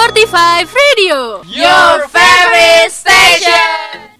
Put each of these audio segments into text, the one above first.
45 Radio Your favorite station.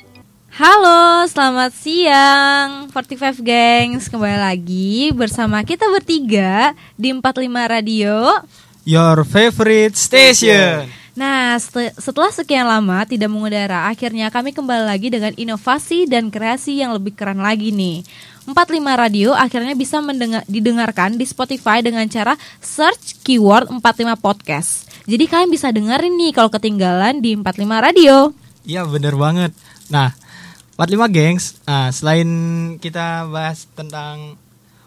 Halo, selamat siang 45 Gengs Kembali lagi bersama kita bertiga di 45 Radio Your favorite station. Nah, set- setelah sekian lama tidak mengudara, akhirnya kami kembali lagi dengan inovasi dan kreasi yang lebih keren lagi nih. 45 Radio akhirnya bisa mendengar, didengarkan di Spotify dengan cara search keyword 45 podcast. Jadi kalian bisa dengerin nih kalau ketinggalan di 45 Radio. Iya bener banget. Nah, 45 gengs. Nah, selain kita bahas tentang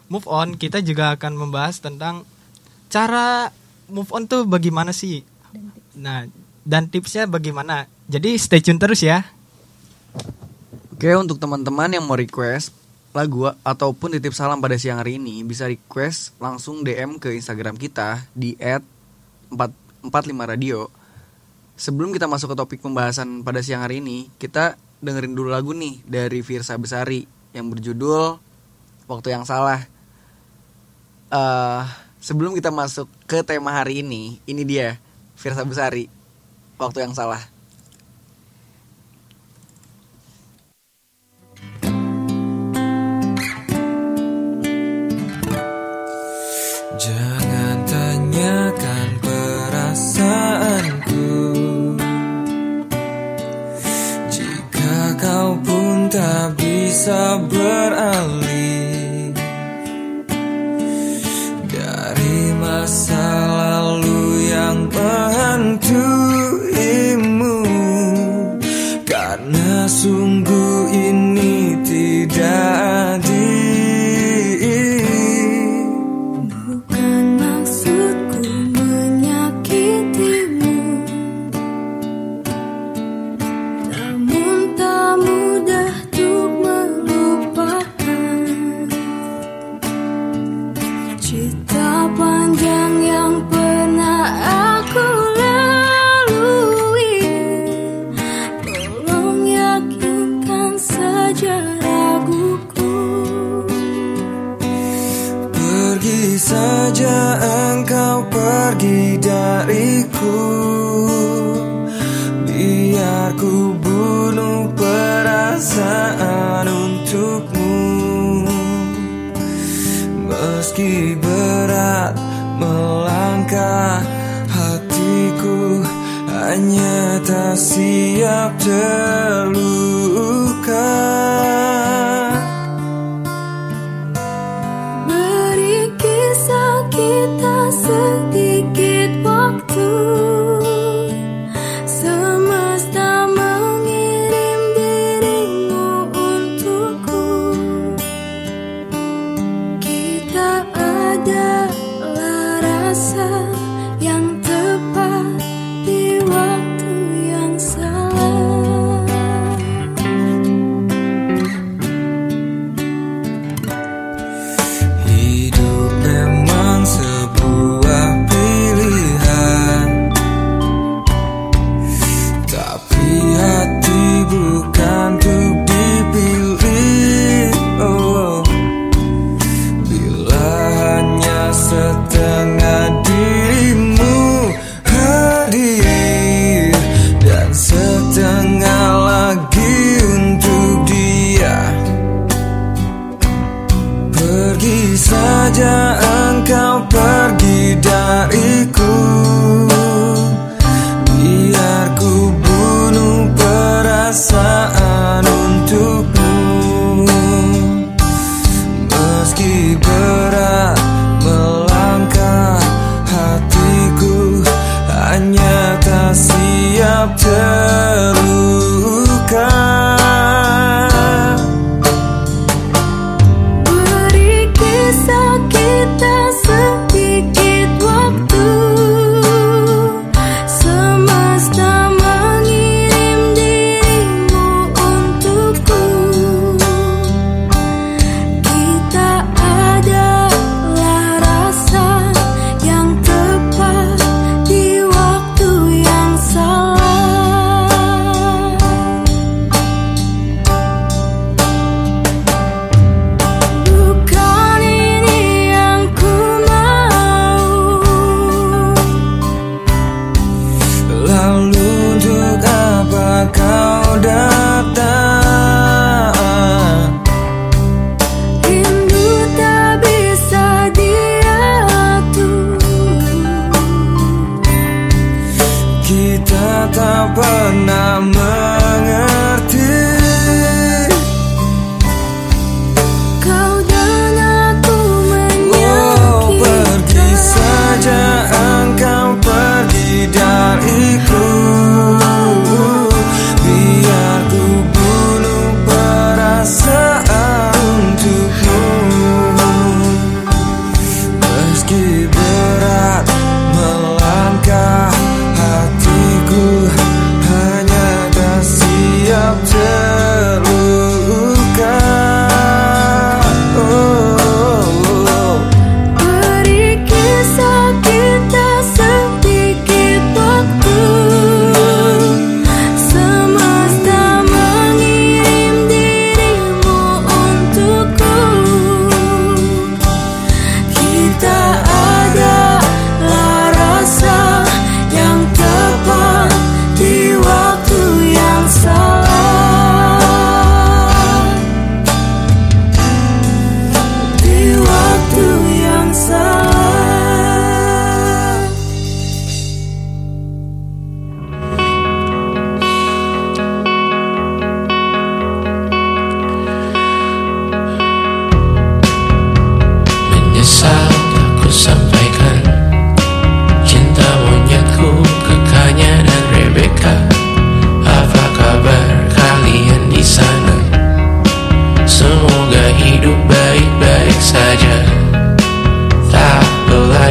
move on, kita juga akan membahas tentang cara move on tuh bagaimana sih. Nah, dan tipsnya bagaimana. Jadi stay tune terus ya. Oke, untuk teman-teman yang mau request lagu ataupun titip salam pada siang hari ini bisa request langsung DM ke Instagram kita di @45radio. Sebelum kita masuk ke topik pembahasan pada siang hari ini, kita dengerin dulu lagu nih dari Virsa Besari yang berjudul Waktu yang Salah. eh sebelum kita masuk ke tema hari ini, ini dia Virsa Besari Waktu yang Salah. Jangan tanyakan perasaanku Jika kau pun tak bisa beralih Dari masa lalu yang menghantuimu pergi dariku. Biar ku bunuh perasaan untukmu. Meski berat melangkah hatiku Hanya tak siap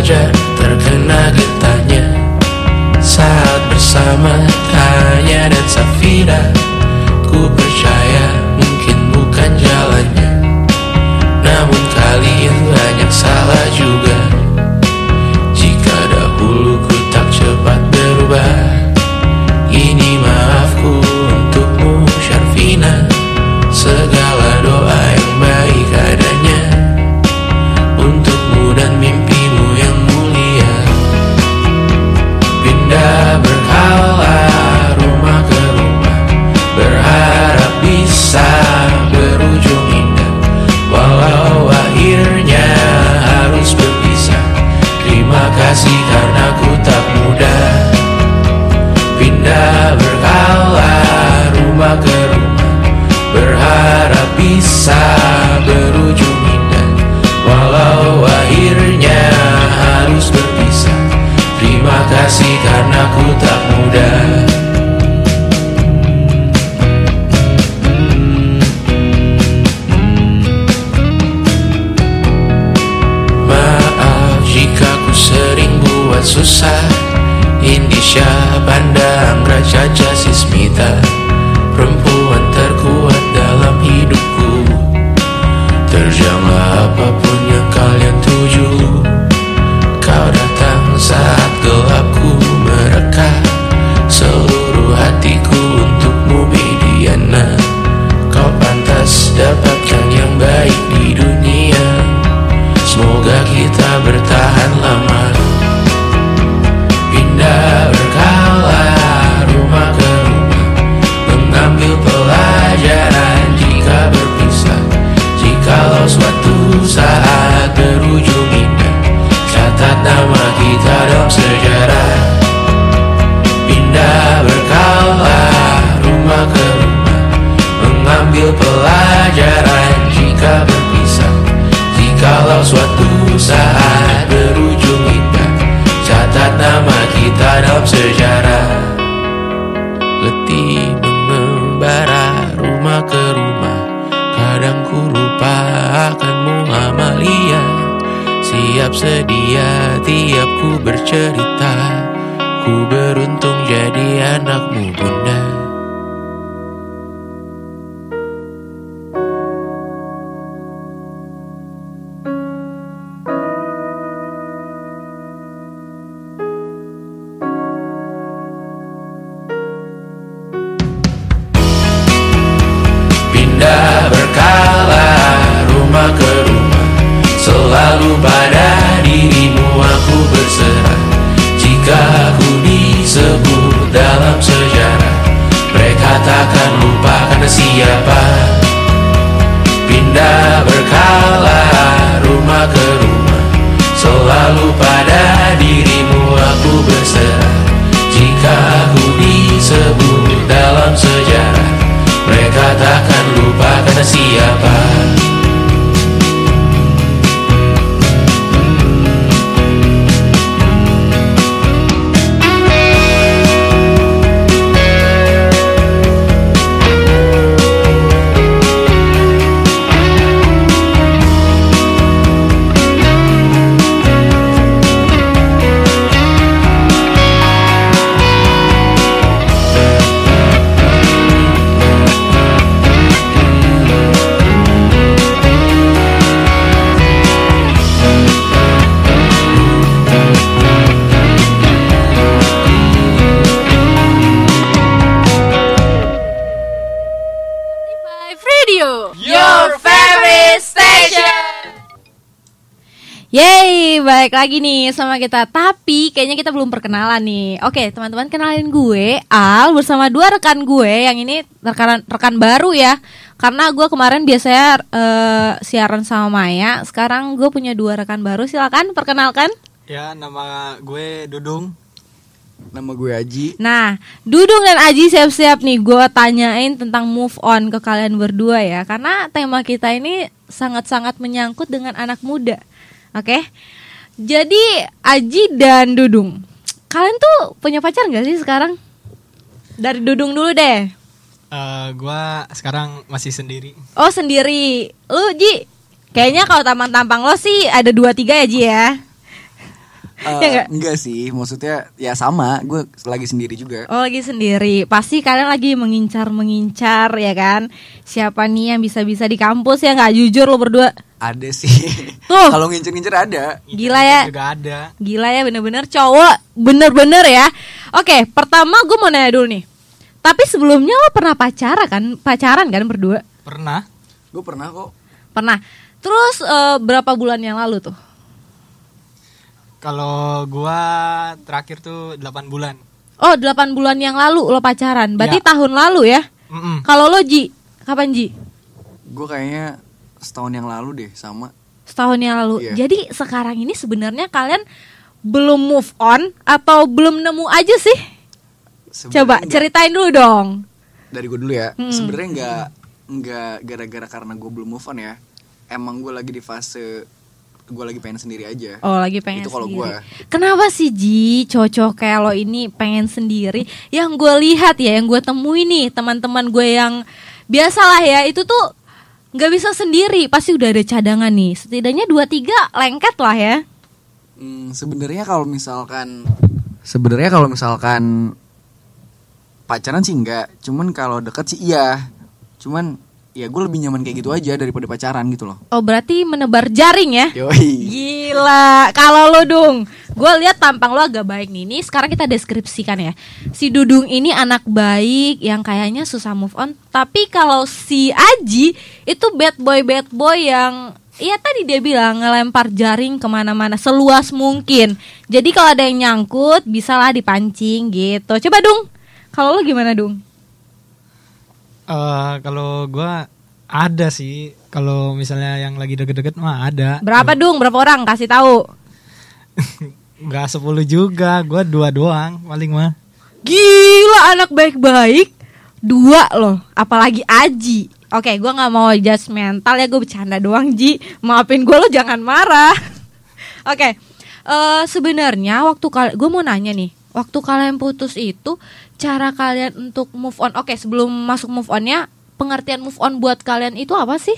belajar terkena getahnya. Saat bersama Tanya dan Safira Ku percaya mungkin bukan jalannya. Namun kalian banyak salah juga kasih karena ku tak mudah Maaf jika ku sering buat susah. Indisha, Banda, Anggra, Caca, Sismita dapatkan yang baik di dunia. Semoga kita bertahan lama. Pindah berkala rumah ke rumah Mengambil pelajaran jika berpisah. Jikalau suatu saat berujung indah Catat nama kita dalam sejarah Mengambil pelajaran. Jika berpisah Jikalau suatu saat berujung indah Catat nama kita dalam sejarah. Letih mengembara rumah ke rumah Kadang ku lupa akanmu Amalia Siap sedia tiap ku bercerita Ku beruntung jadi anakmu bunda balik lagi nih sama kita. Tapi kayaknya kita belum perkenalan nih. Oke, teman-teman kenalin gue Al bersama dua rekan gue yang ini rekan rekan baru ya. Karena gue kemarin biasanya eh, siaran sama Maya. Sekarang gue punya dua rekan baru. Silakan perkenalkan. Ya, nama gue Dudung. Nama gue Aji. Nah, Dudung dan Aji siap-siap nih gue tanyain tentang move on ke kalian berdua ya Karena tema kita ini sangat-sangat menyangkut dengan anak muda Oke Jadi Aji dan Dudung Kalian tuh punya pacar gak sih sekarang? Dari Dudung dulu deh Eh, gua sekarang masih sendiri. Oh sendiri Lu Ji Kayaknya kalau tampang-tampang lo sih ada dua tiga ya Ji ya Ya nggak? enggak sih, maksudnya ya sama, gue lagi sendiri juga. Oh lagi sendiri Pasti kalian lagi mengincar-mengincar ya kan Siapa nih yang bisa-bisa di kampus ya nggak jujur lo berdua Ada sih. Tuh. Kalau ngincer-ngincer ada. Gila ya Juga ada. Gila ya bener-bener cowok Bener-bener ya Oke pertama gue mau nanya dulu nih Tapi sebelumnya lo pernah pacaran kan Pacaran kan berdua Pernah? Gue pernah kok. Pernah Terus eh, berapa bulan yang lalu tuh Kalau gua terakhir tuh 8 bulan. Oh 8 bulan yang lalu lo pacaran Berarti Ya. tahun lalu ya Mm-mm. Kalau lo Ji Kapan Ji? Gue kayaknya setahun yang lalu deh sama. Setahun yang lalu Iya. Jadi sekarang ini sebenarnya kalian Belum move on Atau belum nemu aja sih? Sebenarnya Coba nggak- ceritain dulu dong dari gue dulu ya. Hmm. Sebenarnya nggak nggak gara-gara karena gue belum move on ya. Emang gue lagi di fase gue lagi pengen sendiri aja. Oh lagi pengen Itu kalau gua. Kenapa sih Ji cocok kayak lo ini pengen sendiri? Yang gue lihat ya, yang gue temui nih teman-teman gue yang biasalah ya itu tuh nggak bisa sendiri, pasti udah ada cadangan nih. Setidaknya dua tiga lengket lah ya. Hmm, sebenarnya kalau misalkan sebenarnya kalau misalkan pacaran sih enggak, cuman kalau deket sih iya. Cuman ya gue lebih nyaman kayak gitu aja daripada pacaran gitu loh. Oh berarti menebar jaring ya? Yoi. Gila, kalau lo dong, gue lihat tampang lo agak baik nih. Ini sekarang kita deskripsikan ya. Si Dudung ini anak baik yang kayaknya susah move on. Tapi kalau si Aji itu bad boy bad boy yang Iya tadi dia bilang ngelempar jaring ke mana-mana seluas mungkin. Jadi kalau ada yang nyangkut bisalah dipancing gitu. Coba dong, kalau lo gimana dong? Eh, kalau gua ada sih. Kalau misalnya yang lagi deket-deket mah ada. Berapa dong? Berapa orang? Kasih tahu. Enggak 10 juga, gua dua doang paling mah. Gila anak baik-baik Dua loh Apalagi Aji Oke gue gak mau judgmental ya Gue bercanda doang Ji Maafin gue lo jangan marah Oke eh Sebenarnya waktu kalian Gue mau nanya nih Waktu kalian putus itu Cara kalian untuk move on Oke sebelum masuk move onnya Pengertian move on buat kalian itu apa sih?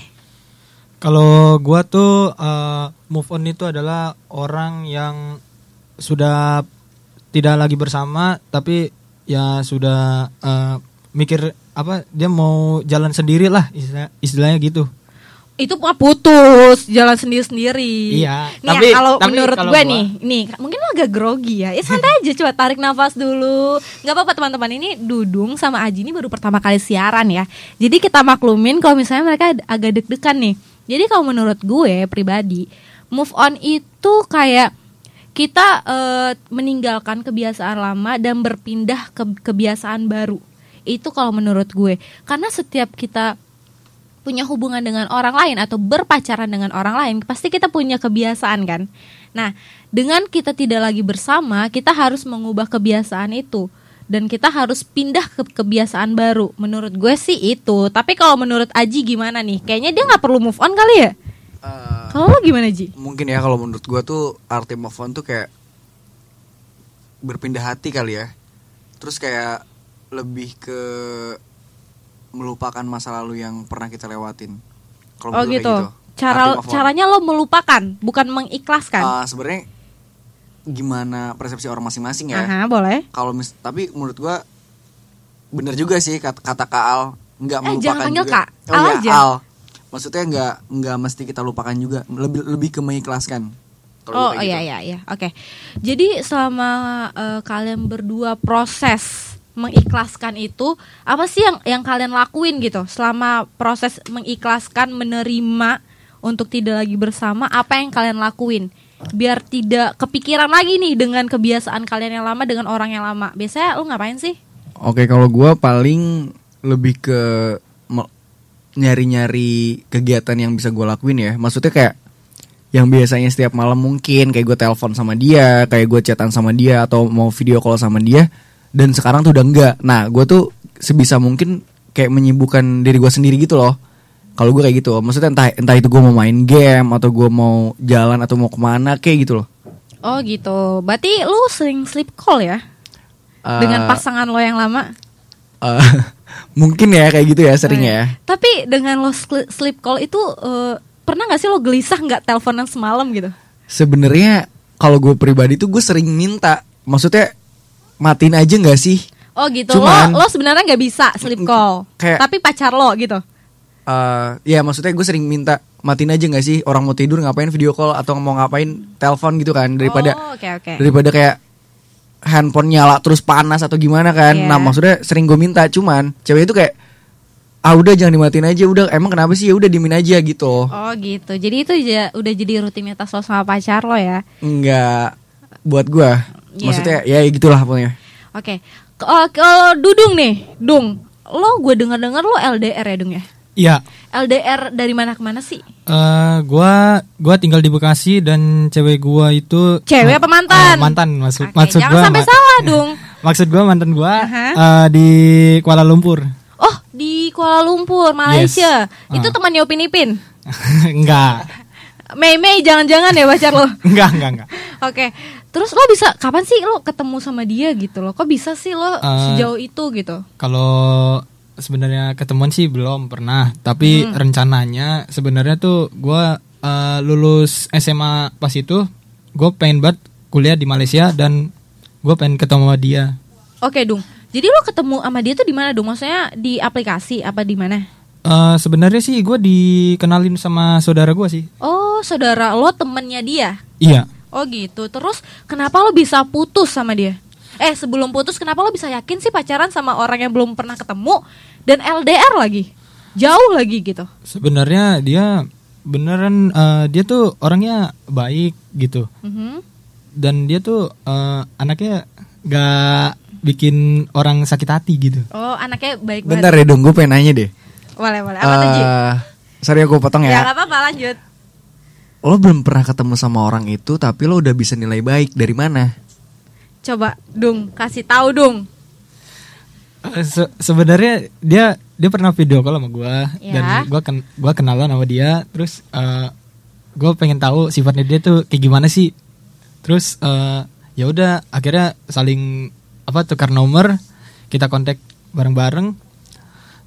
Kalau gua tuh eh, move on itu adalah orang yang sudah tidak lagi bersama tapi ya sudah eh, mikir apa dia mau jalan sendiri lah istilah- istilahnya gitu. Itu mah putus jalan sendiri sendiri Iya, nih tapi- ya, kalau tapi menurut kalau gue gua- nih nih mungkin lo agak grogi ya. Ya santai aja coba tarik nafas dulu. Nggak apa-apa teman-teman ini Dudung sama Aji ini baru pertama kali siaran ya. Jadi kita maklumin kalau misalnya mereka ag- agak deg-degan nih. Jadi kalau menurut gue pribadi move on itu kayak kita eh, meninggalkan kebiasaan lama dan berpindah ke kebiasaan baru. Itu kalau menurut gue. Karena setiap kita punya hubungan dengan orang lain atau berpacaran dengan orang lain, pasti kita punya kebiasaan kan. Nah, dengan kita tidak lagi bersama, kita harus mengubah kebiasaan itu dan kita harus pindah ke kebiasaan baru. Menurut gue sih itu. Tapi kalau menurut Aji gimana nih? Kayaknya dia nggak perlu move on kali ya? Eh, Kalau lo gimana Ji? mungkin ya kalau menurut gue tuh arti move on tuh kayak berpindah hati kali ya. Terus kayak lebih ke melupakan masa lalu yang pernah kita lewatin. Kalau Oh gitu. kayak Cara caranya lo melupakan, bukan mengikhlaskan. Ah, sebenarnya gimana persepsi orang masing-masing ya. Aha, boleh. Kalau mis tapi menurut gua bener juga sih kata, kata Kak Al nggak Eh, melupakan jangan panggil juga. Kak, Oh Al iya, aja. Al. Maksudnya nggak nggak mesti kita lupakan juga, lebih lebih ke mengikhlaskan. Oh kayak iya gitu. iya iya. Oke. Jadi selama eh, kalian berdua proses mengikhlaskan itu apa sih yang yang kalian lakuin gitu selama proses mengikhlaskan menerima untuk tidak lagi bersama apa yang kalian lakuin? biar tidak kepikiran lagi nih dengan kebiasaan kalian yang lama dengan orang yang lama. Biasanya lu ngapain sih? Oke, kalau gua paling lebih ke nyari-nyari kegiatan yang bisa gue lakuin ya. Maksudnya kayak yang biasanya setiap malam mungkin kayak gue telepon sama dia, kayak gue chatan sama dia atau mau video call sama dia dan sekarang tuh udah enggak. Nah, gue tuh sebisa mungkin kayak menyibukkan diri gue sendiri gitu loh. Kalau gue kayak gitu, maksudnya entah entah itu gue mau main game atau gue mau jalan atau mau ke mana kayak gitu loh. Oh gitu. Berarti lu sering sleep call ya dengan Eh, pasangan lo yang lama? eh, mungkin ya kayak gitu ya sering Oh, ya. Tapi dengan lo sleep call itu eh, pernah nggak sih lo gelisah nggak teleponan semalam gitu? Sebenarnya kalau gue pribadi tuh gue sering minta, maksudnya matiin aja nggak sih? Oh gitu. Cuman- lo lo sebenarnya nggak bisa sleep call. Kayak- Tapi pacar lo gitu. Eh, ya maksudnya gue sering minta matiin aja nggak sih orang mau tidur ngapain video call atau mau ngapain telepon gitu kan daripada Oh, oke oke. daripada kayak handphone nyala terus panas atau gimana kan. Iya. Nah maksudnya sering gue minta cuman cewek itu kayak ah udah jangan dimatiin aja udah emang kenapa sih ya udah dimin aja gitu. Oh gitu. Jadi itu udah jadi rutinitas lo sama pacar lo ya. Enggak buat gue. Iya. Maksudnya ya gitulah pokoknya. Oke. K- oh, Kalau Dudung nih, Dung. Lo gue dengar-dengar lo LDR ya, Dung ya? Iya. LDR dari mana ke mana sih? Eh, gua gua tinggal di Bekasi dan cewek gua itu Cewek apa mantan? Eh, mantan maksud Oke, maksud jangan gua sampai ma- salah, Dung. Maksud gua mantan gua Aha. eh, di Kuala Lumpur. Oh, di Kuala Lumpur, Malaysia. Yes. Itu Ah. temannya Upin Ipin. enggak. Mei Mei jangan-jangan ya pacar lo. Enggak, enggak, enggak. Oke. Terus lo bisa kapan sih lo ketemu sama dia gitu loh? Kok bisa sih lo Eh, sejauh itu gitu? Kalau sebenarnya ketemuan sih belum pernah, tapi Hmm. rencananya sebenarnya tuh gua eh, lulus SMA pas itu gue pengen banget kuliah di Malaysia dan gue pengen ketemu sama dia. Oke, Dung. Jadi lo ketemu sama dia tuh di mana, Dung? Maksudnya di aplikasi apa di mana? Eh, sebenarnya sih gue dikenalin sama saudara gue sih. Oh, saudara lo temennya dia. Iya. Oh gitu. Terus kenapa lo bisa putus sama dia? Eh sebelum putus kenapa lo bisa yakin sih pacaran sama orang yang belum pernah ketemu dan LDR lagi? Jauh lagi gitu. Sebenarnya dia beneran eh, dia tuh orangnya baik gitu Mhm. dan dia tuh eh, anaknya gak bikin orang sakit hati gitu. Oh anaknya baik Bentar banget. ya dong gue pengen nanya deh. Boleh boleh. Apa tuh Ji? Eh, sorry aku potong Ya ya. nggak apa-apa lanjut. Lo belum pernah ketemu sama orang itu tapi lo udah bisa nilai baik. Dari mana? Coba Dung. Kasih tahu Dung. Eh, se- sebenarnya dia dia pernah video call sama gua. Ya. dan gua ken gua kenalan sama dia. Terus eh gue pengen tahu sifatnya dia tuh kayak gimana sih. Terus eh ya udah akhirnya saling apa tukar nomor. Kita kontak bareng-bareng.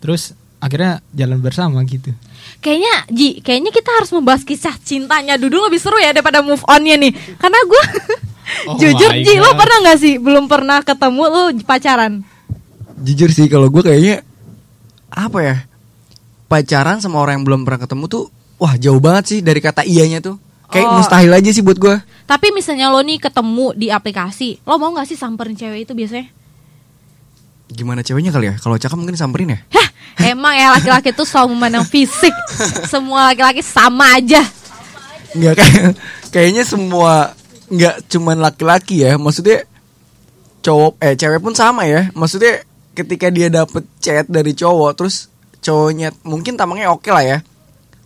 Terus akhirnya jalan bersama gitu Kayaknya Ji, kayaknya kita harus membahas kisah cintanya Dudung lebih seru ya daripada move onnya nih. Karena gue Oh jujur Ji, lo pernah nggak sih belum pernah ketemu lo pacaran? Jujur sih kalau gue kayaknya apa ya pacaran sama orang yang belum pernah ketemu tuh wah jauh banget sih dari kata iyanya tuh kayak Oh. mustahil aja sih buat gue. Tapi misalnya lo nih ketemu di aplikasi, lo mau nggak sih samperin cewek itu biasanya? Gimana ceweknya kali ya? Kalau cakep mungkin samperin ya. Hah, emang ya laki-laki tuh selalu memandang fisik. Semua laki-laki sama aja. Nggak kayak kayaknya semua nggak cuman laki-laki ya. Maksudnya cowok eh cewek pun sama ya. Maksudnya ketika dia dapet chat dari cowok terus cowoknya mungkin tampangnya oke lah ya.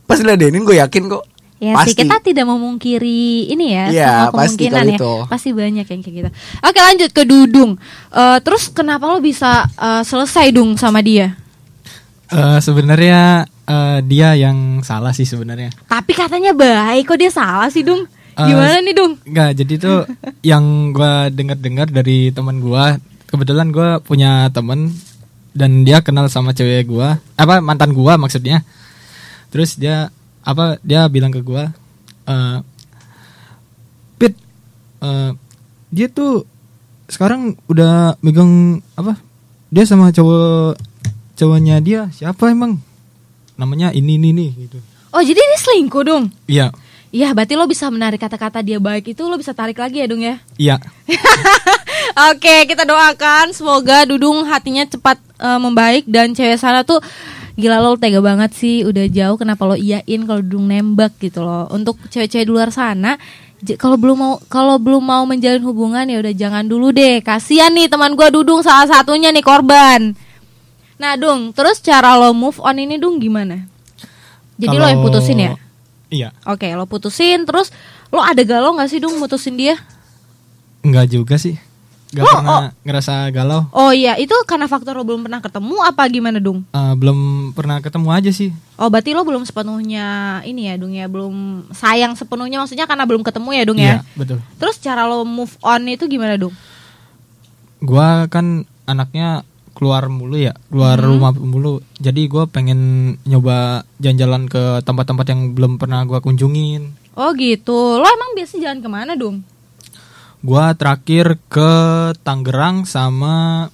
Pas diladenin gue yakin kok. Ya sih pasti. kita tidak memungkiri ini ya Iya, semua pasti kemungkinan ya. itu. Pasti banyak yang kayak gitu. Oke lanjut ke Dudung. Eh, terus kenapa lo bisa eh, selesai Dung sama dia? Eh sebenarnya eh, dia yang salah sih sebenarnya Tapi katanya baik kok dia salah sih Dung. Eh, Gimana nih Dung? Enggak, jadi tuh yang gua dengar-dengar dari teman gua, kebetulan gua punya temen dan dia kenal sama cewek gua, apa mantan gua maksudnya. Terus dia apa dia bilang ke gua, eh Pit, eh, dia tuh sekarang udah megang apa? Dia sama cowok cowoknya dia siapa emang? Namanya ini ini nih gitu. Oh jadi ini selingkuh Dung? Iya, Iya berarti lo bisa menarik kata-kata dia baik itu lo bisa tarik lagi ya Dung ya? iya. Oke, kita doakan semoga Dudung hatinya cepat eh, membaik dan cewek sana tuh gila lo tega banget sih udah jauh kenapa lo iyain kalau Dudung nembak gitu loh. Untuk cewek-cewek di luar sana kalau belum mau kalau belum mau menjalin hubungan ya udah jangan dulu deh. Kasihan nih teman gua Dudung salah satunya nih korban. Nah, Dung, terus cara lo move on ini Dung gimana? Jadi lo yang putusin ya? Iya, Oke, lo putusin terus lo ada galau nggak sih Dung mutusin dia? enggak juga sih. Gak Lo, pernah ngerasa galau. Oh iya, itu karena faktor lo belum pernah ketemu apa gimana Dung? Eh, belum pernah ketemu aja sih. Oh, berarti lo belum sepenuhnya ini ya Dung ya, belum sayang sepenuhnya maksudnya karena belum ketemu ya Dung ya? Iya, betul. Terus cara lo move on itu gimana Dung? Gua kan anaknya keluar mulu ya, keluar Hmm. rumah mulu. Jadi gua pengen nyoba jalan-jalan ke tempat-tempat yang belum pernah gua kunjungin. Oh gitu, lo emang biasa jalan ke mana Dung? Gua terakhir ke Tangerang sama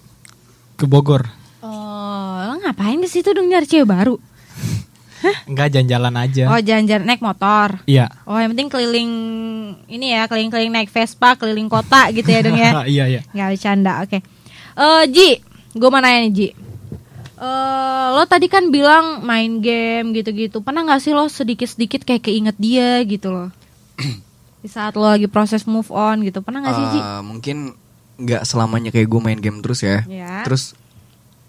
ke Bogor. Oh, lo ngapain di situ Dung nyari cewek baru? Enggak jalan-jalan aja. Oh, jalan-jalan naik motor. Iya. Oh, yang penting keliling ini ya, keliling-keliling naik Vespa, keliling kota gitu ya, Dung ya. iya, iya. Nggak bercanda, oke. Eh, Ji, gue mau nanya nih, Ji. Eh, lo tadi kan bilang main game gitu-gitu. Pernah nggak sih lo sedikit-sedikit kayak keinget dia gitu loh? Di saat lo lagi proses move on gitu. Pernah nggak sih, Ji? Eh, mungkin nggak selamanya kayak gue main game terus ya. Ya. Terus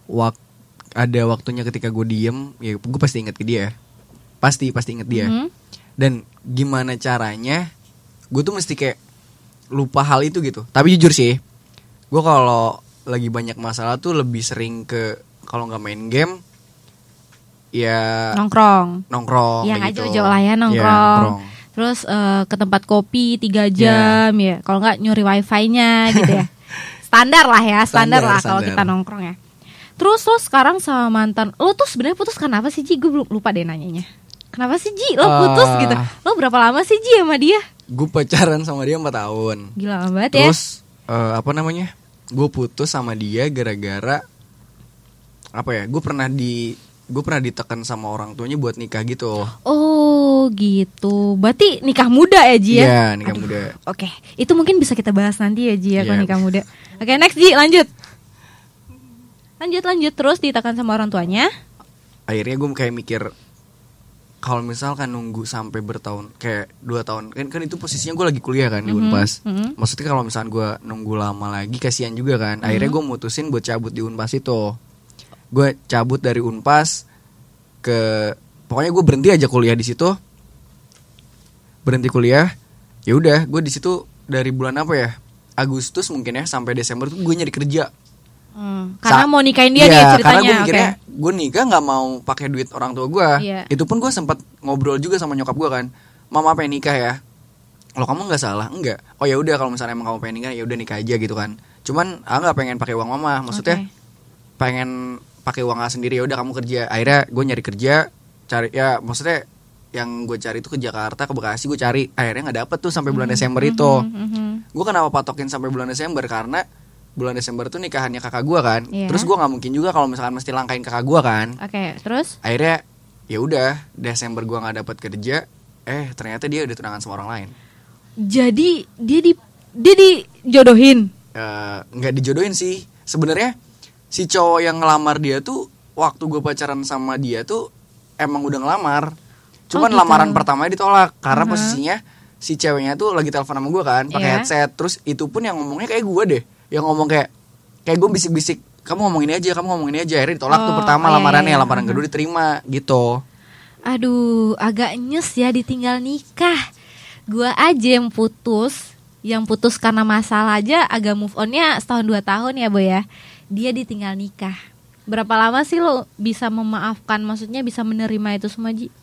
wak ada waktunya ketika gue diem, ya gue pasti inget ke dia. Pasti pasti inget dia. Mhm. Dan gimana caranya? Gue tuh mesti kayak lupa hal itu gitu. Tapi jujur sih, gue kalau lagi banyak masalah tuh lebih sering ke kalau nggak main game, ya Nongkrong. nongkrong. Nggak gitu. jauh-jauh lah ya Iya, nongkrong. Terus eh, ke tempat kopi tiga jam ya. Kalau nggak nyuri wifi-nya gitu ya. Standar lah ya, standar, Standar, lah kalau kita nongkrong ya. Terus lo sekarang sama mantan lo tuh sebenarnya putus kenapa sih Ji? Gue belum lupa deh nanyanya. Kenapa sih Ji? Lo putus Ah. gitu? Lo berapa lama sih Ji sama dia? Gue pacaran sama dia 4 tahun. Gila banget ya. Terus eh, apa namanya? Gue putus sama dia gara-gara apa ya? Gue pernah di gue pernah ditekan sama orang tuanya buat nikah gitu. Oh gitu. Berarti nikah muda ya Ji ya? Iya, nikah Aduh. muda. Oke, itu mungkin bisa kita bahas nanti ya Ji ya kalau Iya. nikah muda. Oke, next Ji, lanjut. Lanjut lanjut terus ditekan sama orang tuanya. Akhirnya gue kayak mikir kalau misalkan nunggu sampai bertahun kayak dua tahun kan kan itu posisinya gue lagi kuliah kan di Mhm, Unpas. mhm. Maksudnya kalau misalkan gue nunggu lama lagi kasihan juga kan. Akhirnya gue mutusin buat cabut di Unpas itu. Gue cabut dari Unpas ke pokoknya gue berhenti aja kuliah di situ. Berhenti kuliah. Ya udah, gue di situ dari bulan apa ya? Agustus mungkin ya sampai Desember tuh gue nyari kerja. Hmm, karena Sa- mau nikahin dia Iya, nih Karena ceritanya. gue Oke. mikirnya gue nikah nggak mau pakai duit orang tua gue. Iya. Itu pun gue sempat ngobrol juga sama nyokap gue kan. Mama pengen nikah ya. Kalau kamu nggak salah, enggak. Oh ya udah kalau misalnya emang kamu pengen nikah ya udah nikah aja gitu kan. Cuman ah nggak pengen pakai uang mama. Maksudnya Oke. pengen pakai uang sendiri ya udah kamu kerja. Akhirnya gue nyari kerja, cari ya maksudnya yang gue cari itu ke Jakarta ke Bekasi gue cari akhirnya nggak dapet tuh sampai bulan Desember itu Mhm, mhm. gue kenapa patokin sampai bulan Desember karena bulan Desember tuh nikahannya kakak gue kan Iya. terus gue nggak mungkin juga kalau misalkan mesti langkain kakak gue kan Oke, terus? akhirnya ya udah Desember gue nggak dapat kerja eh ternyata dia udah tunangan sama orang lain Jadi dia di dia dijodohin. Eh, nggak dijodohin sih sebenarnya si cowok yang ngelamar dia tuh waktu gue pacaran sama dia tuh emang udah ngelamar cuman Oh, gitu. lamaran pertamanya ditolak karena Aha. posisinya si ceweknya tuh lagi telepon sama gue kan pakai Iya. headset terus itu pun yang ngomongnya kayak gue deh yang ngomong kayak kayak gue bisik-bisik kamu ngomong ini aja kamu ngomong ini aja akhirnya ditolak tuh Oh, pertama iya, lamarannya iya. lamaran kedua diterima gitu Aduh, agak nyes ya ditinggal nikah. Gua aja yang putus, yang putus karena masalah aja agak move onnya setahun dua tahun ya boy ya. Dia ditinggal nikah. Berapa lama sih lo bisa memaafkan? Maksudnya bisa menerima itu semua Ji?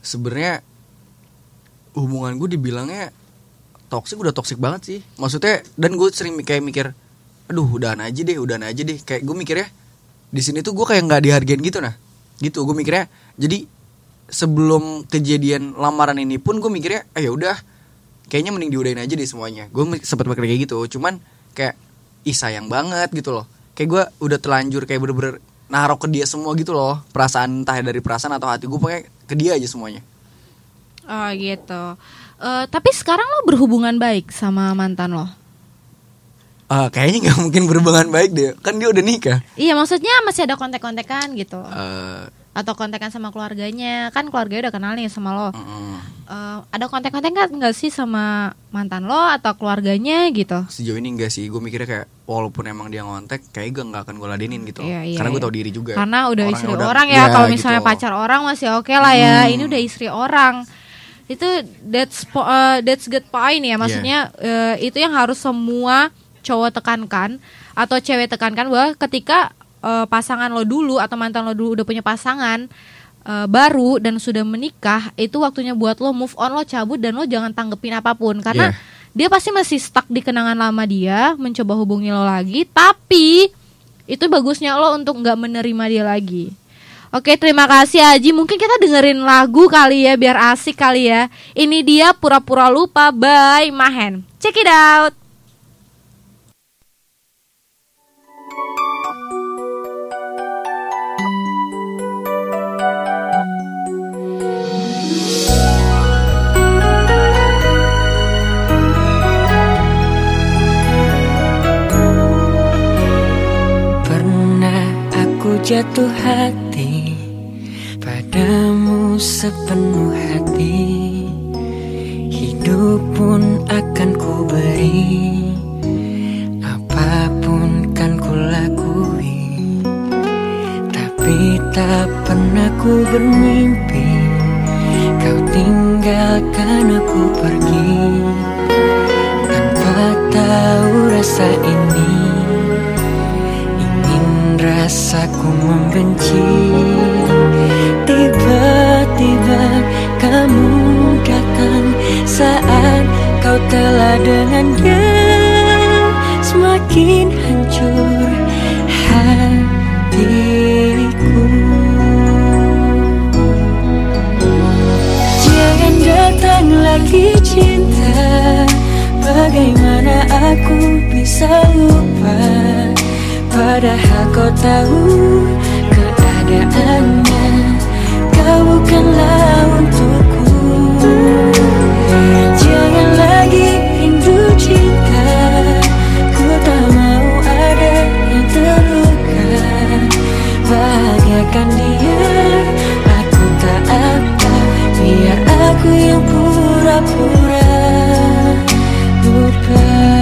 sebenarnya hubungan gue dibilangnya toksik udah toksik banget sih maksudnya dan gue sering kayak mikir aduh udahan aja deh udahan aja deh kayak gue mikirnya di sini tuh gue kayak nggak dihargain gitu nah gitu gue mikirnya jadi sebelum kejadian lamaran ini pun gue mikirnya eh ya udah kayaknya mending diudahin aja deh semuanya gue sempat mikir kayak gitu cuman kayak ih sayang banget gitu loh kayak gue udah telanjur kayak bener-bener naruh ke dia semua gitu loh. Perasaan entah dari perasaan atau hati gue pokoknya ke dia aja semuanya. Oh gitu. Eh, tapi sekarang lo berhubungan baik sama mantan lo? Ah, kayaknya nggak mungkin berhubungan baik deh. Kan dia udah nikah. Iya maksudnya masih ada kontak-kontakan gitu. Eh, Atau kontakan sama keluarganya Kan keluarganya udah kenal nih sama lo mm, eh, ada kontak-kontak nggak nggak sih sama mantan lo atau keluarganya gitu? Sejauh ini enggak sih, gue mikirnya kayak walaupun emang dia ngontek, kayak gue nggak akan gue ladenin gitu. Iya, iya, Karena gue iya. tau diri juga. Karena udah Orang istri udah- orang ya. Iya, Kalau misalnya gitu. pacar orang masih oke lah ya. Hmm. Ini udah istri orang. Itu that's po- uh, that's good point ya. Maksudnya Iya. uh, itu yang harus semua cowok tekankan atau cewek tekankan bahwa ketika uh, pasangan lo dulu atau mantan lo dulu udah punya pasangan uh, baru dan sudah menikah, itu waktunya buat lo move on, lo cabut dan lo jangan tanggepin apa pun karena Iya. dia pasti masih stuck di kenangan lama dia, mencoba hubungi lo lagi, tapi itu bagusnya lo untuk nggak menerima dia lagi. Oke, terima kasih Aji. Mungkin kita dengerin lagu kali ya, biar asik kali ya. Ini dia pura-pura lupa by Mahen. Check it out. Jatuh hati. Padamu sepenuh hati. Hidup pun akan ku beri Apa pun kan ku lakui Tapi tak pernah ku bermimpi. Kau tinggalkan aku pergi. Tanpa tahu rasa ini rasaku membenci. Tiba-tiba kamu datang saat kau telah dengannya. Semakin hancur hatiku. Jangan datang lagi cinta. Bagaimana aku bisa lupa Padahal kau tahu keadaannya Kau bukanlah untukku. Jangan lagi rindu cinta Ku tak mau ada yang terluka. Bahagiakan dia Aku tak apa Biar aku yang pura-pura. Lupa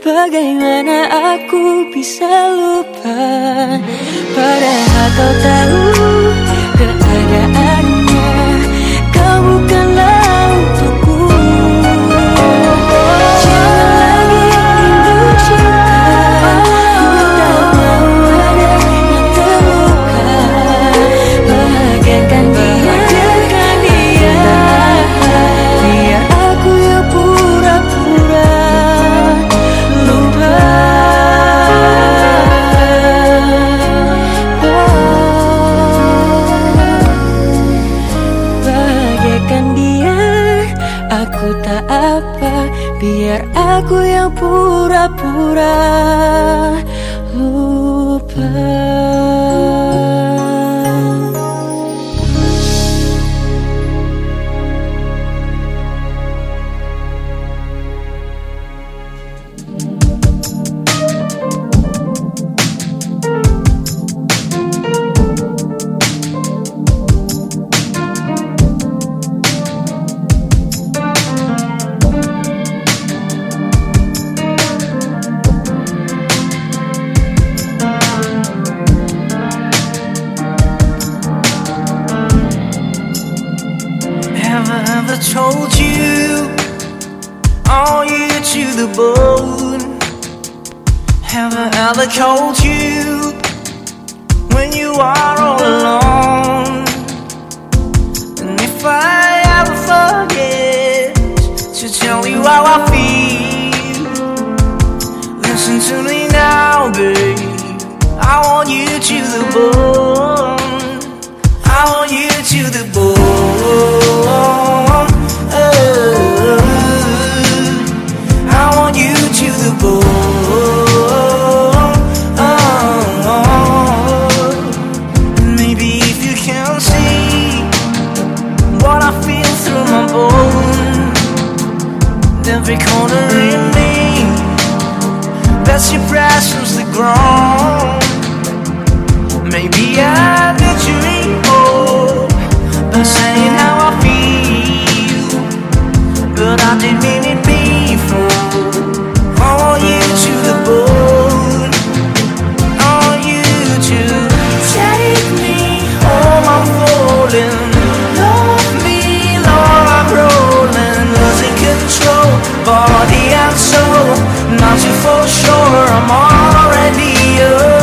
Bagaimana aku bisa lupa? Padahal kau tahu aku pura-pura every corner in me. That's your prize from the ground. Maybe I did you hope oh, By saying how I feel. But I didn't mean it I'm already yours.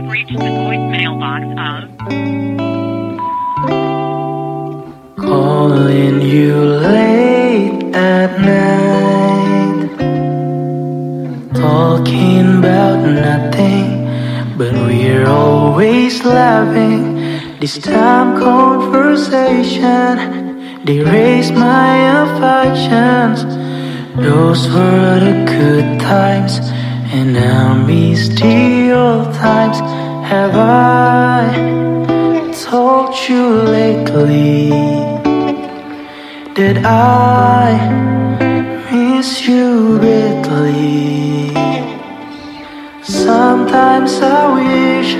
have reached the voicemail box of. Calling you late at night. Talking about nothing, but we're always laughing. This time conversation Deraised my affections Those were the good times and miss the old times. Have I told you lately that I miss you badly? Sometimes I wish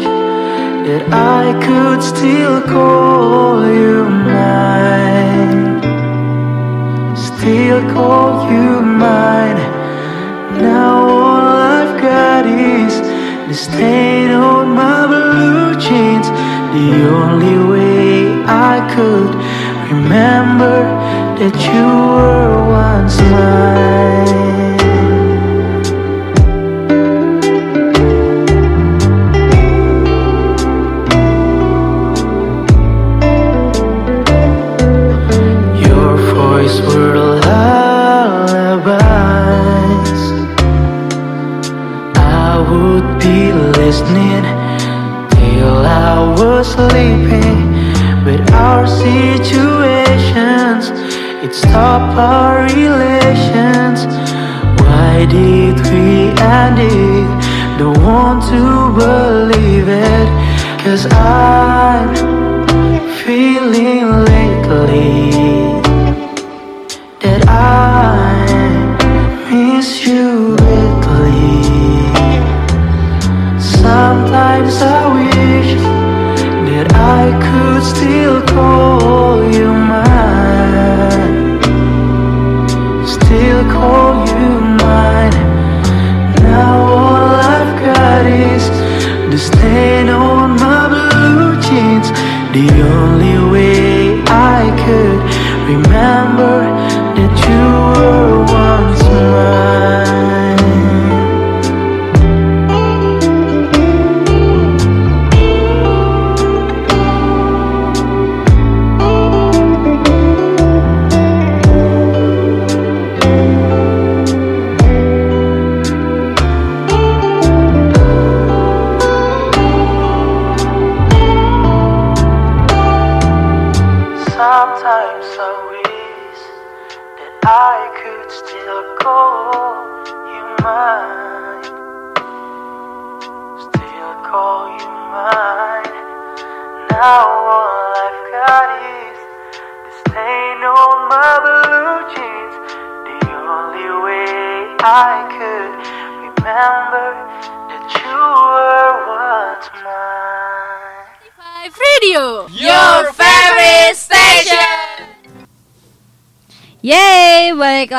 that I could still call you mine, still call you mine. Now the stain on my blue jeans. The only way I could remember that you were once mine. Was sleeping. But our situations, it stopped our relations. Why did we end it? Don't want to believe it. Cause I'm feeling lately that I The only way I could remember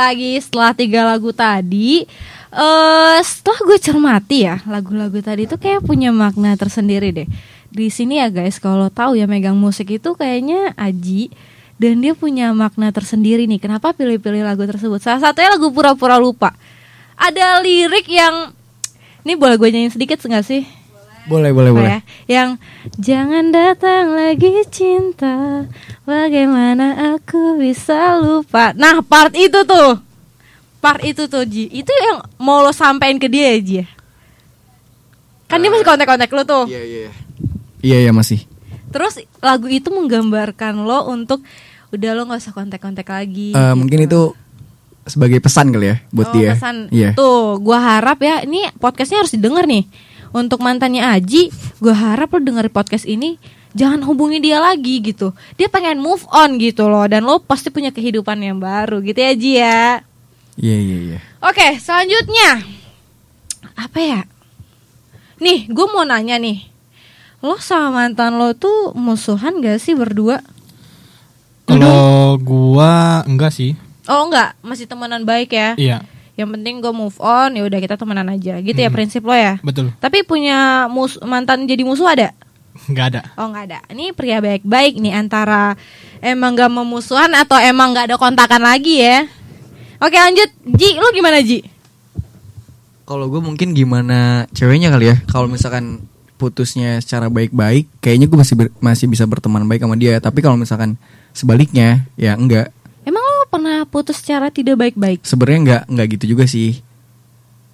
lagi setelah tiga lagu tadi. eh setelah gue cermati ya, lagu-lagu tadi tuh kayak punya makna tersendiri deh. Di sini ya guys, kalau tahu ya megang musik itu kayaknya Aji dan dia punya makna tersendiri nih. Kenapa pilih-pilih lagu tersebut? Salah satunya lagu pura-pura lupa. Ada lirik yang ini boleh gue nyanyiin sedikit nggak sih? Boleh, boleh, boleh. ya? Yang jangan datang lagi cinta Bagaimana aku bisa lupa Nah part itu tuh Part itu tuh Ji Itu yang mau lo sampein ke dia ya Ji? Kan dia masih kontak-kontak lo tuh Iya iya. Iya, iya masih. Terus lagu itu menggambarkan lo untuk Udah lo gak usah kontak-kontak lagi Eh, Mungkin itu sebagai pesan kali ya buat Oh, dia. pesan. Iya. Tuh, gua harap ya ini podcastnya harus didengar nih. Untuk mantannya Aji, gua harap lo denger podcast ini jangan hubungi dia lagi gitu. Dia pengen move on gitu loh dan lo pasti punya kehidupan yang baru gitu ya Ji ya. Iya, iya, iya. Oke, selanjutnya apa ya? Nih, gue mau nanya nih. Lo sama mantan lo tuh musuhan gak sih berdua? Kalau gua enggak sih. Oh enggak, masih temenan baik ya. Iya, Yang penting gue move on, ya udah kita temenan aja. Gitu ya prinsip lo ya. betul. Tapi punya mus mantan jadi musuh ada? Enggak ada. Oh nggak ada. Ini pria baik-baik nih antara emang gak memusuhan atau emang gak ada kontakan lagi ya. Oke lanjut, Ji, lu gimana Ji? Kalau gue mungkin gimana ceweknya kali ya. Kalau misalkan putusnya secara baik-baik, kayaknya gue masih ber- masih bisa berteman baik sama dia. Tapi kalau misalkan sebaliknya, ya enggak. Pernah putus secara tidak baik-baik? sebenarnya nggak nggak gitu juga sih.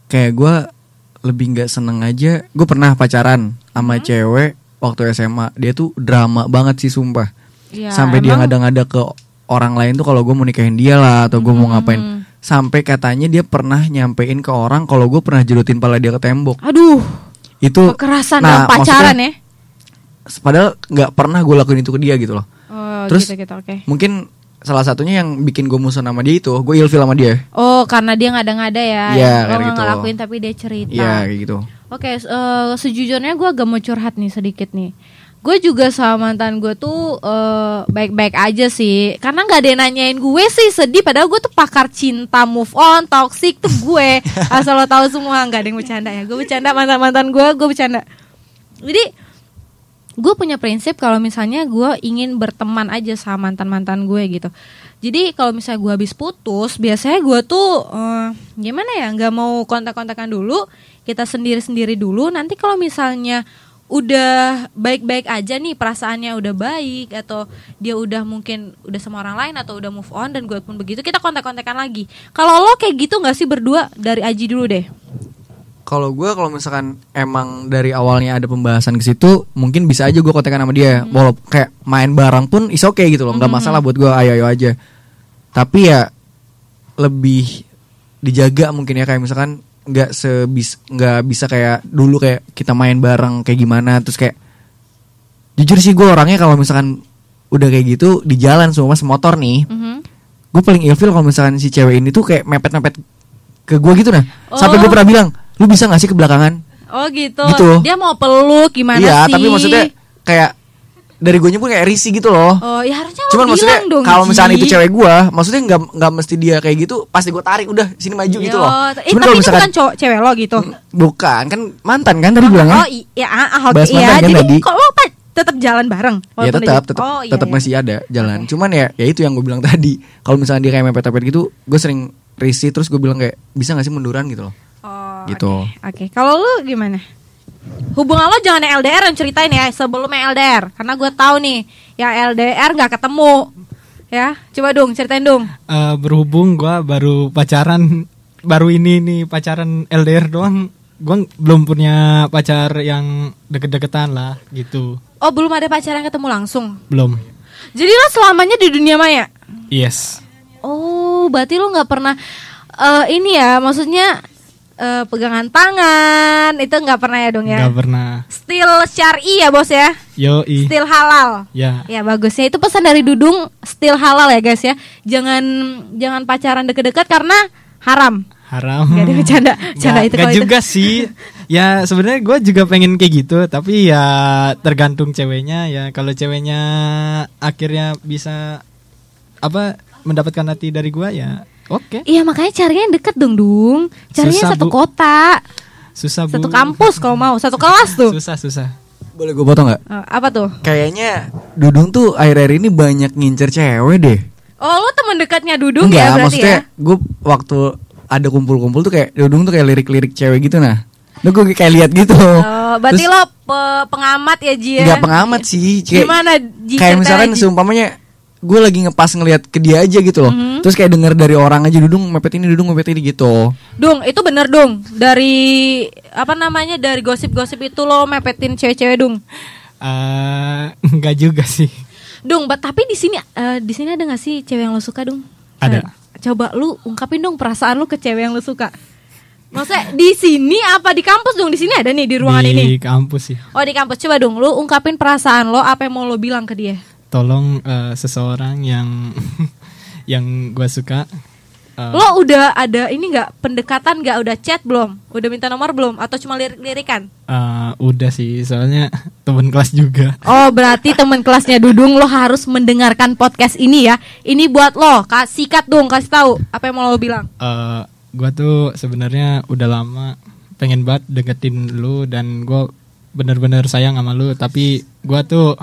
Kayak gue lebih nggak seneng aja gue pernah pacaran sama cewek waktu SMA dia tuh drama banget sih sumpah. Ya, sampai dia emang- ngada-ngada ke orang lain tuh kalau gue mau nikahin dia lah atau gue mau ngapain. Sampai katanya dia pernah nyampein ke orang kalau gue pernah jerutin pala dia ke tembok. Aduh, itu kekerasan nah, dalam pacaran ya. padahal nggak pernah gue lakuin itu ke dia gitu loh. Oh, Terus- gitu, gitu, oke. mungkin salah satunya yang bikin gue musuh sama dia itu gue ilfil sama dia Oh, karena dia ngada-ngada ya. Iya, Lo kayak nggak gitu. ngelakuin tapi dia cerita. Iya kayak gitu Oke, s- eh, sejujurnya gue agak mau curhat nih sedikit nih. Gue juga sama mantan gue tuh eh, baik-baik aja sih. Karena nggak ada yang nanyain gue sih sedih. Padahal gue tuh pakar cinta, move on, toxic tuh gue. Asal lo tahu semua nggak ada yang bercanda ya. Gue bercanda mantan mantan gue, gue bercanda. Jadi gue punya prinsip kalau misalnya gue ingin berteman aja sama mantan mantan gue gitu. Jadi kalau misalnya gue habis putus, biasanya gue tuh eh, gimana ya, nggak mau kontak-kontakan dulu, kita sendiri-sendiri dulu. Nanti kalau misalnya udah baik-baik aja nih perasaannya udah baik atau dia udah mungkin udah sama orang lain atau udah move on dan gue pun begitu kita kontak-kontakan lagi. Kalau lo kayak gitu nggak sih berdua dari Aji dulu deh. Kalau gue kalau misalkan emang dari awalnya ada pembahasan ke situ, mungkin bisa aja gue kontekan sama dia. Walaupun kayak main bareng pun is oke gitu loh, nggak masalah buat gue ayo ayo aja. Tapi ya lebih dijaga mungkin ya kayak misalkan nggak sebis nggak bisa kayak dulu kayak kita main bareng kayak gimana terus kayak jujur sih gue orangnya kalau misalkan udah kayak gitu di jalan semua semotor nih Mhm. gue paling ilfil kalau misalkan si cewek ini tuh kayak mepet-mepet ke gue gitu nah sampai gue Oh. pernah bilang lu bisa gak sih ke belakangan Oh gitu. Gitu. Dia mau peluk gimana iya sih? tapi maksudnya kayak dari gue pun kayak risih gitu loh Oh ya harusnya lo cuman maksudnya bilang dong. kalau misalkan Ji. itu cewek gue maksudnya nggak nggak mesti dia kayak gitu pasti gue tarik udah sini maju gitu Yo, loh Eh, cuman tapi kalau itu misalkan bukan cowok cewek lo gitu. bukan kan mantan kan tadi bilangnya Oh iya, ah, ah, oke Bahas iya. mantan kan Jadi tadi? kok lo tetap jalan bareng? ya tetap tetap Oh, iya, tetap iya. masih ada jalan cuman ya ya itu yang gue bilang tadi kalau misalkan dia kayak mepet-mepet gitu gue sering risih terus gue bilang kayak bisa gak sih munduran gitu loh Oh, gitu. Oke, kalau lu gimana? Hubungan lo jangan yang LDR yang ceritain ya sebelum yang LDR karena gue tahu nih yang LDR nggak ketemu. Ya coba dong ceritain dong Eh, berhubung gua baru pacaran baru ini nih pacaran LDR doang gua belum punya pacar yang deket-deketan lah gitu. Oh belum ada pacaran ketemu langsung? Belum. Jadi lo selamanya di dunia maya? Yes. Oh berarti lo nggak pernah eh, ini ya maksudnya eh, pegangan tangan. Itu nggak pernah ya dong ya? Nggak pernah. Still syari ya bos ya? Yoi. Still halal. Ya. Ya bagusnya. Itu pesan dari Dudung still halal ya guys ya. Jangan jangan pacaran deket-deket karena haram. haram. Gak ada bercanda, bercanda itu nggak kalau itu. juga sih. Ya sebenarnya gue juga pengen kayak gitu tapi ya tergantung ceweknya ya. Kalau ceweknya akhirnya bisa apa mendapatkan hati dari gua ya oke Iya makanya carinya yang deket dong Dung. Carinya Susah, satu Bu. kota, susah bu satu kampus kalau mau, satu kelas tuh. susah susah boleh gue potong nggak Eh, apa tuh? kayaknya Dudung tuh akhir-akhir ini banyak ngincer cewek deh Oh lo teman dekatnya Dudung Enggak, ya berarti maksudnya ya? gue waktu ada kumpul-kumpul tuh kayak Dudung tuh kayak lirik-lirik cewek gitu nah. Lu gue kayak lihat gitu. Oh, berarti Terus lo pe- pengamat ya Ji ya? nggak pengamat sih. Kayak, Gimana Ji? Kayak misalkan seumpamanya gue lagi ngepas ngelihat ke dia aja gitu loh. Mhm. Terus kayak denger dari orang aja Dudung mepet ini Dudung mepet ini gitu. Dung, itu bener Dung. Dari apa namanya? Dari gosip-gosip itu lo mepetin cewek-cewek Dung. Eh, enggak juga sih Dung, tapi di sini eh, di sini ada gak sih cewek yang lo suka, Dung? Ada. Coba lu ungkapin dong perasaan lu ke cewek yang lu suka. Maksudnya di sini apa di kampus dong? Di sini ada nih di ruangan di ini. kampus sih Oh di kampus coba dong lu ungkapin perasaan lo apa yang mau lo bilang ke dia. Tolong eh, seseorang yang yang gua suka eh, Lo udah ada ini nggak pendekatan nggak udah chat belum? Udah minta nomor belum? Atau cuma lirik-lirikan? eh, udah sih soalnya temen kelas juga Oh berarti teman kelasnya Dudung lo harus mendengarkan podcast ini ya. Ini buat lo, Kak sikat dong kasih tahu apa yang mau lo bilang. Eh, gua tuh sebenarnya udah lama pengen banget deketin lu dan gua bener-bener sayang sama lu tapi gua tuh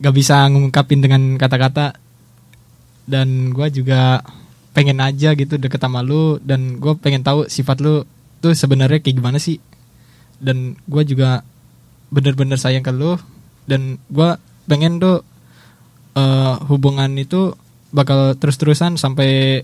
gak bisa ngungkapin dengan kata-kata. Dan gua juga pengen aja gitu deket sama lu dan gua pengen tahu sifat lu tuh sebenarnya kayak gimana sih. Dan gua juga bener-bener sayang ke lu dan gua pengen tuh eh, hubungan itu bakal terus-terusan sampai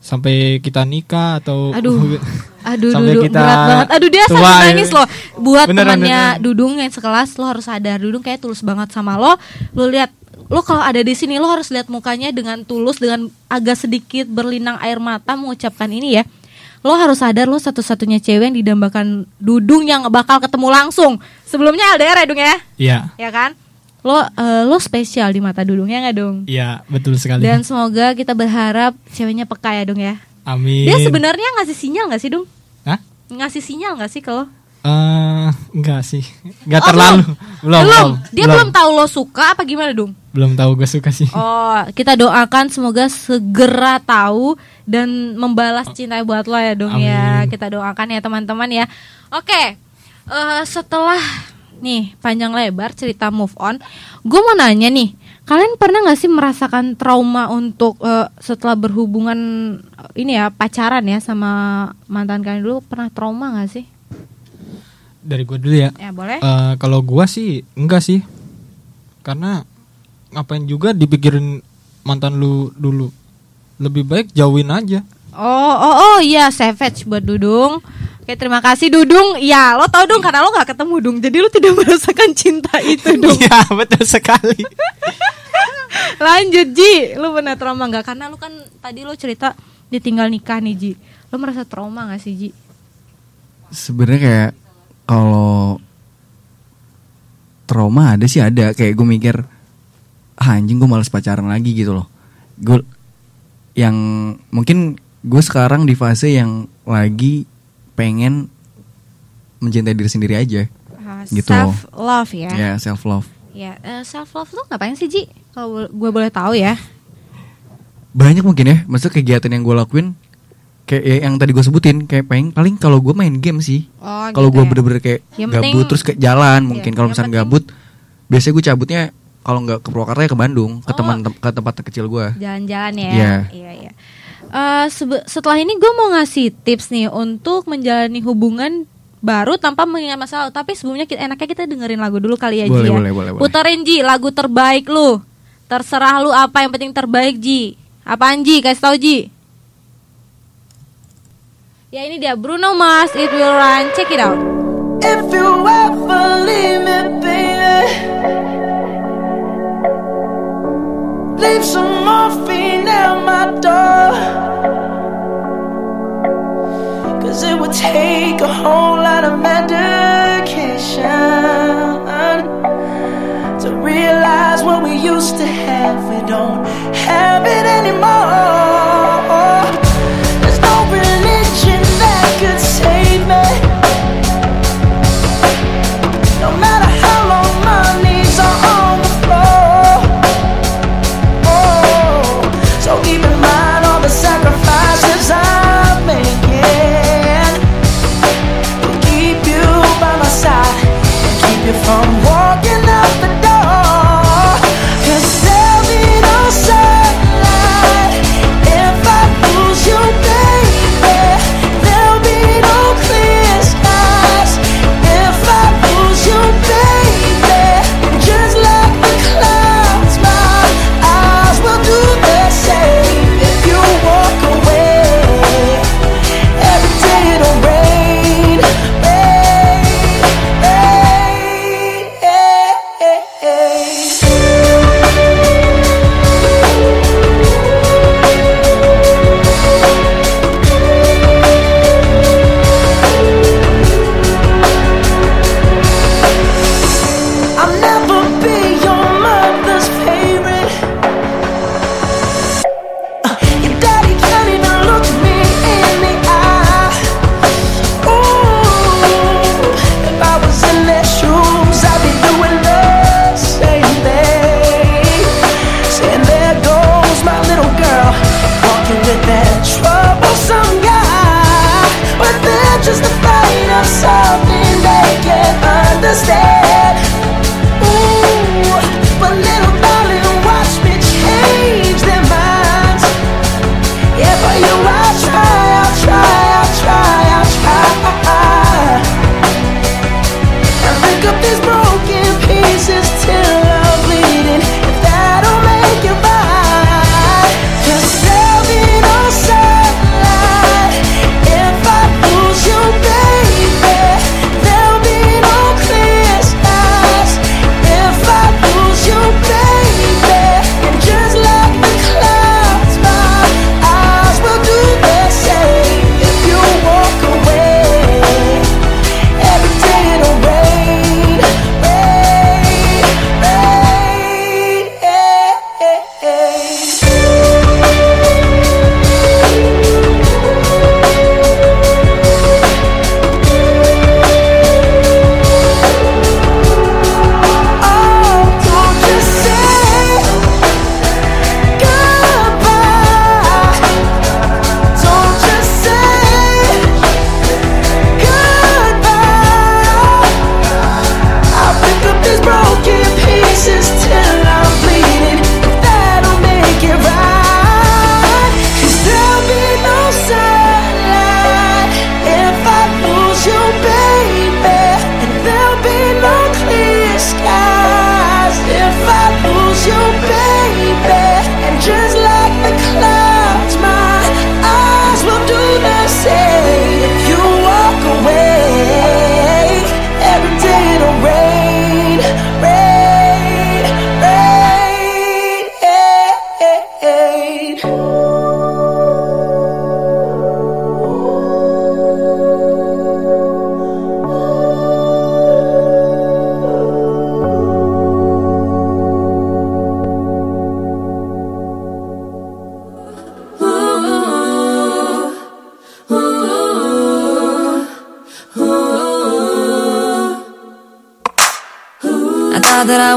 sampai kita nikah atau Aduh. Aduh, Sampai kita berat banget. Aduh dia sampai ya. nangis loh. Buat Beneran, temannya beneran. Dudung yang sekelas lo harus sadar Dudung kayak tulus banget sama lo. Lo lihat lo kalau ada di sini lo harus lihat mukanya dengan tulus dengan agak sedikit berlinang air mata mengucapkan ini ya. Lo harus sadar lo satu-satunya cewek yang didambakan Dudung yang bakal ketemu langsung. Sebelumnya LDR ya Dung ya? Iya. Ya kan? Lo eh, lo spesial di mata Dudung ya nggak Dung? Iya, betul sekali. Dan semoga kita berharap ceweknya peka ya Dung ya. Amin. Dia sebenarnya ngasih sinyal nggak sih Dung? Hah? Ngasih sinyal nggak sih kalau? Eh, enggak sih. Enggak Oh, terlalu. Belum, belum. Dia belum. tahu lo suka apa gimana dong? Belum tahu gue suka sih. Oh, kita doakan semoga segera tahu dan membalas cinta buat lo ya dong ya. Amin. Kita doakan ya teman-teman ya. Oke. eh, setelah nih panjang lebar cerita move on, gue mau nanya nih, kalian pernah nggak sih merasakan trauma untuk eh, setelah berhubungan eh, ini ya pacaran ya sama mantan kalian dulu pernah trauma nggak sih? Dari gue dulu ya. Ya boleh. Eh, kalau gua sih enggak sih. Karena ngapain juga dipikirin mantan lu dulu. Lebih baik jauhin aja. Oh, oh, oh, iya, savage buat Dudung. Oke, terima kasih Dudung. Ya, lo tau dong karena lo gak ketemu Dung, jadi lo tidak merasakan cinta itu dong. Iya, betul sekali. Lanjut Ji, lo pernah trauma nggak? Karena lo kan tadi lo cerita ditinggal nikah nih Ji. Lo merasa trauma gak sih Ji? sebenarnya kayak kalau trauma ada sih ada kayak gue mikir ah, anjing gue males pacaran lagi gitu loh gue yang mungkin gue sekarang di fase yang lagi pengen mencintai diri sendiri aja Gitu. Self love ya. ya self love Ya, self love tuh ngapain sih Ji? Kalau gue boleh tahu ya. banyak mungkin ya maksudnya kegiatan yang gue lakuin kayak ya yang tadi gue sebutin kayak pengen paling kalau gue main game sih Oh, kalau gitu gue ya. bener-bener kayak Yang gabut penting- terus ke jalan mungkin Iya, kalau misalnya penting- gabut biasanya gue cabutnya kalau nggak ke Purwakarta ya ke Bandung ke Oh. teman ke tempat kecil gue Jalan-jalan ya. Iya. Iya, iya. Eh, sebe- setelah ini gue mau ngasih tips nih untuk menjalani hubungan baru tanpa mengingat masa lalu. Tapi sebelumnya kita, enaknya kita dengerin lagu dulu kali ya Boleh, Ji ya. boleh. Puterin Ji lagu terbaik lu. Terserah lu apa yang penting terbaik Ji. Apaan Ji? Kasih tau Ji. Ya ini dia Bruno Mars It Will Run. Check it out. If you ever leave me, baby, leave some morphine at my door. Cause it would take a whole lot of medication to realize what we used to have. We don't have it anymore.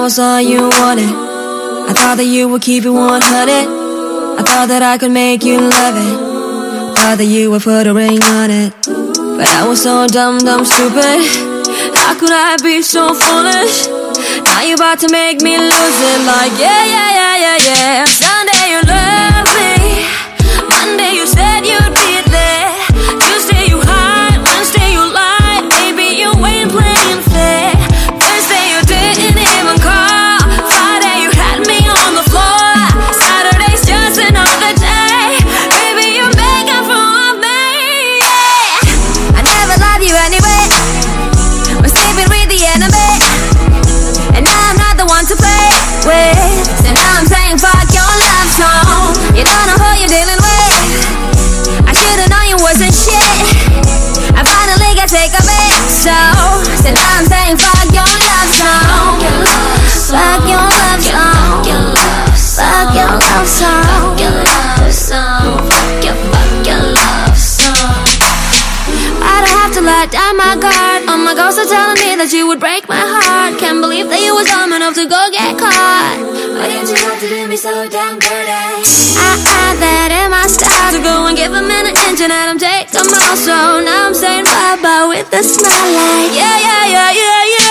Was all you wanted. I thought that you would keep it 100. I thought that I could make you love it. Thought that you would put a ring on it. But I was so dumb, dumb, stupid. How could I be so foolish? Now you about to make me lose it. Like, yeah, yeah, yeah, yeah, yeah. Sunday you love love song. Fuck your love song. Fuck your, fuck your love song. I don't have to let down my guard. All my ghosts are telling me that you would break my heart. Can't believe that you was dumb enough to go get caught. Why did you have to do me so damn dirty? Eh? I had that in my style to go and give a minute inch and let him take them all. So now I'm saying bye bye with a smile like yeah yeah yeah yeah yeah.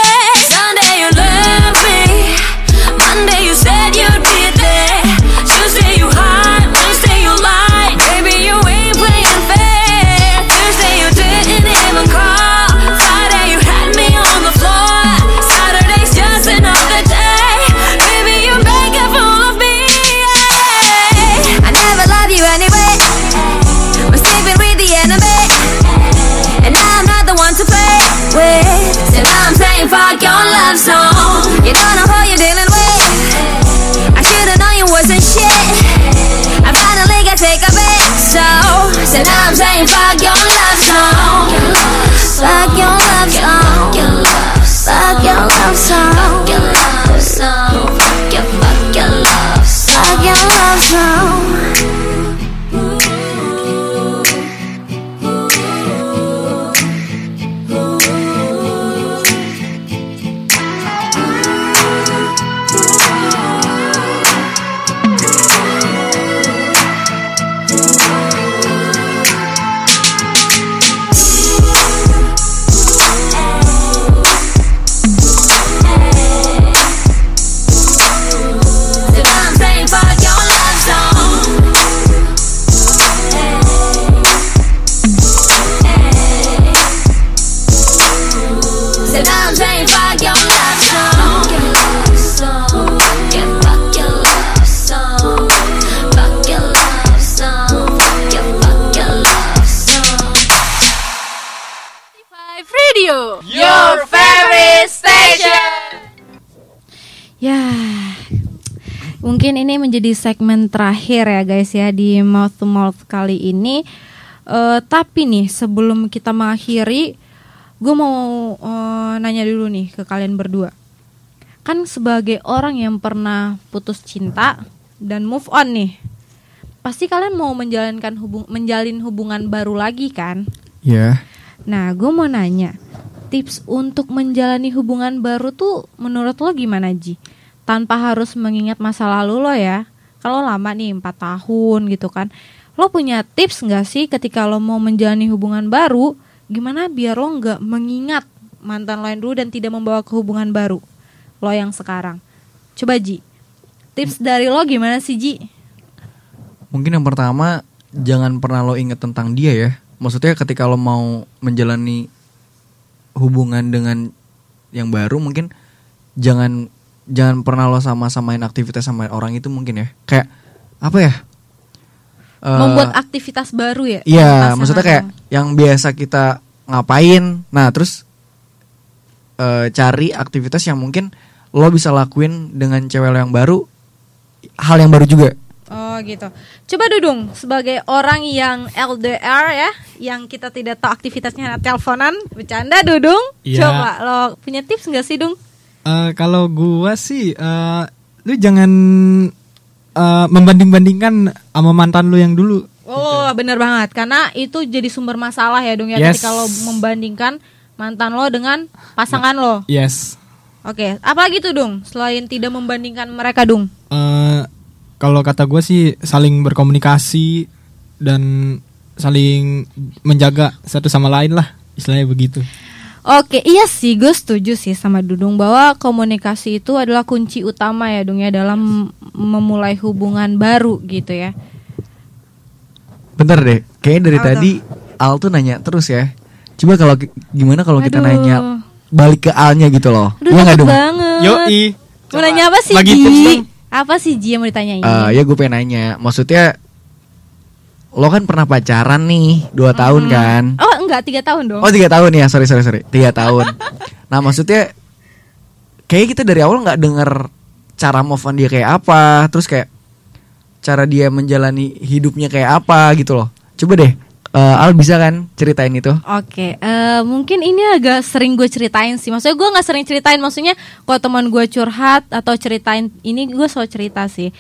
Menjadi segmen terakhir ya guys ya di mouth to mouth kali ini. Eh, tapi nih sebelum kita mengakhiri, gue mau eh, nanya dulu nih ke kalian berdua. Kan sebagai orang yang pernah putus cinta dan move on nih, pasti kalian mau menjalankan hubung menjalin hubungan baru lagi kan? Ya. Nah, gue mau nanya, tips untuk menjalani hubungan baru tuh menurut lo gimana Ji? Tanpa harus mengingat masa lalu lo ya. Kalau lama nih 4 tahun gitu kan. Lo punya tips nggak sih ketika lo mau menjalani hubungan baru? Gimana biar lo nggak mengingat mantan lo dulu dan tidak membawa ke hubungan baru lo yang sekarang? Coba Ji, tips dari lo gimana sih Ji? Mungkin yang pertama jangan pernah lo inget tentang dia ya. Maksudnya ketika lo mau menjalani hubungan dengan yang baru mungkin jangan jangan pernah lo sama-samain aktivitas sama orang itu mungkin ya. Kayak apa ya? Eh, Membuat aktivitas baru ya? Iya, maksudnya kayak yang biasa kita ngapain. Nah, terus eh, cari aktivitas yang mungkin lo bisa lakuin dengan cewek lo yang baru, hal yang baru juga. Oh gitu. Coba Dudung sebagai orang yang LDR ya, yang kita tidak tahu aktivitasnya teleponan, bercanda Dudung. Iya. Coba lo punya tips nggak sih Dung? Eh, kalau gua sih eh, lu jangan eh, membanding-bandingkan sama mantan lu yang dulu. Oh bener banget, karena itu jadi sumber masalah ya Dung ya Yes. lo membandingkan mantan lo dengan pasangan lo. Yes. Oke, apalagi tuh Dung? Selain tidak membandingkan mereka Dung. Eh, kalau kata gue sih saling berkomunikasi dan saling menjaga satu sama lain lah istilahnya begitu Oke, iya sih, gue setuju sih sama Dudung bahwa komunikasi itu adalah kunci utama ya, Dung ya dalam memulai hubungan baru gitu ya. Bentar deh, kayaknya dari Apa tadi Al tuh nanya terus ya. Coba kalau gimana kalau kita nanya balik ke Alnya gitu loh. Aduh, Iya nggak dong? banget. Yoi Mau nanya apa sih, tips Ji? Apa sih Ji yang mau ditanyain? Eh, ya gue pengen nanya, maksudnya lo kan pernah pacaran nih dua tahun kan? Oh, enggak, tiga tahun dong. Oh tiga tahun ya, sorry sorry sorry, tiga tahun. nah maksudnya kayak kita dari awal nggak denger cara move on dia kayak apa, terus kayak cara dia menjalani hidupnya kayak apa gitu loh. Coba deh, eh, Al bisa kan ceritain itu? Oke, eh, mungkin ini agak sering gue ceritain sih. Maksudnya gue nggak sering ceritain. Maksudnya kalau teman gue curhat atau ceritain ini gue selalu cerita sih.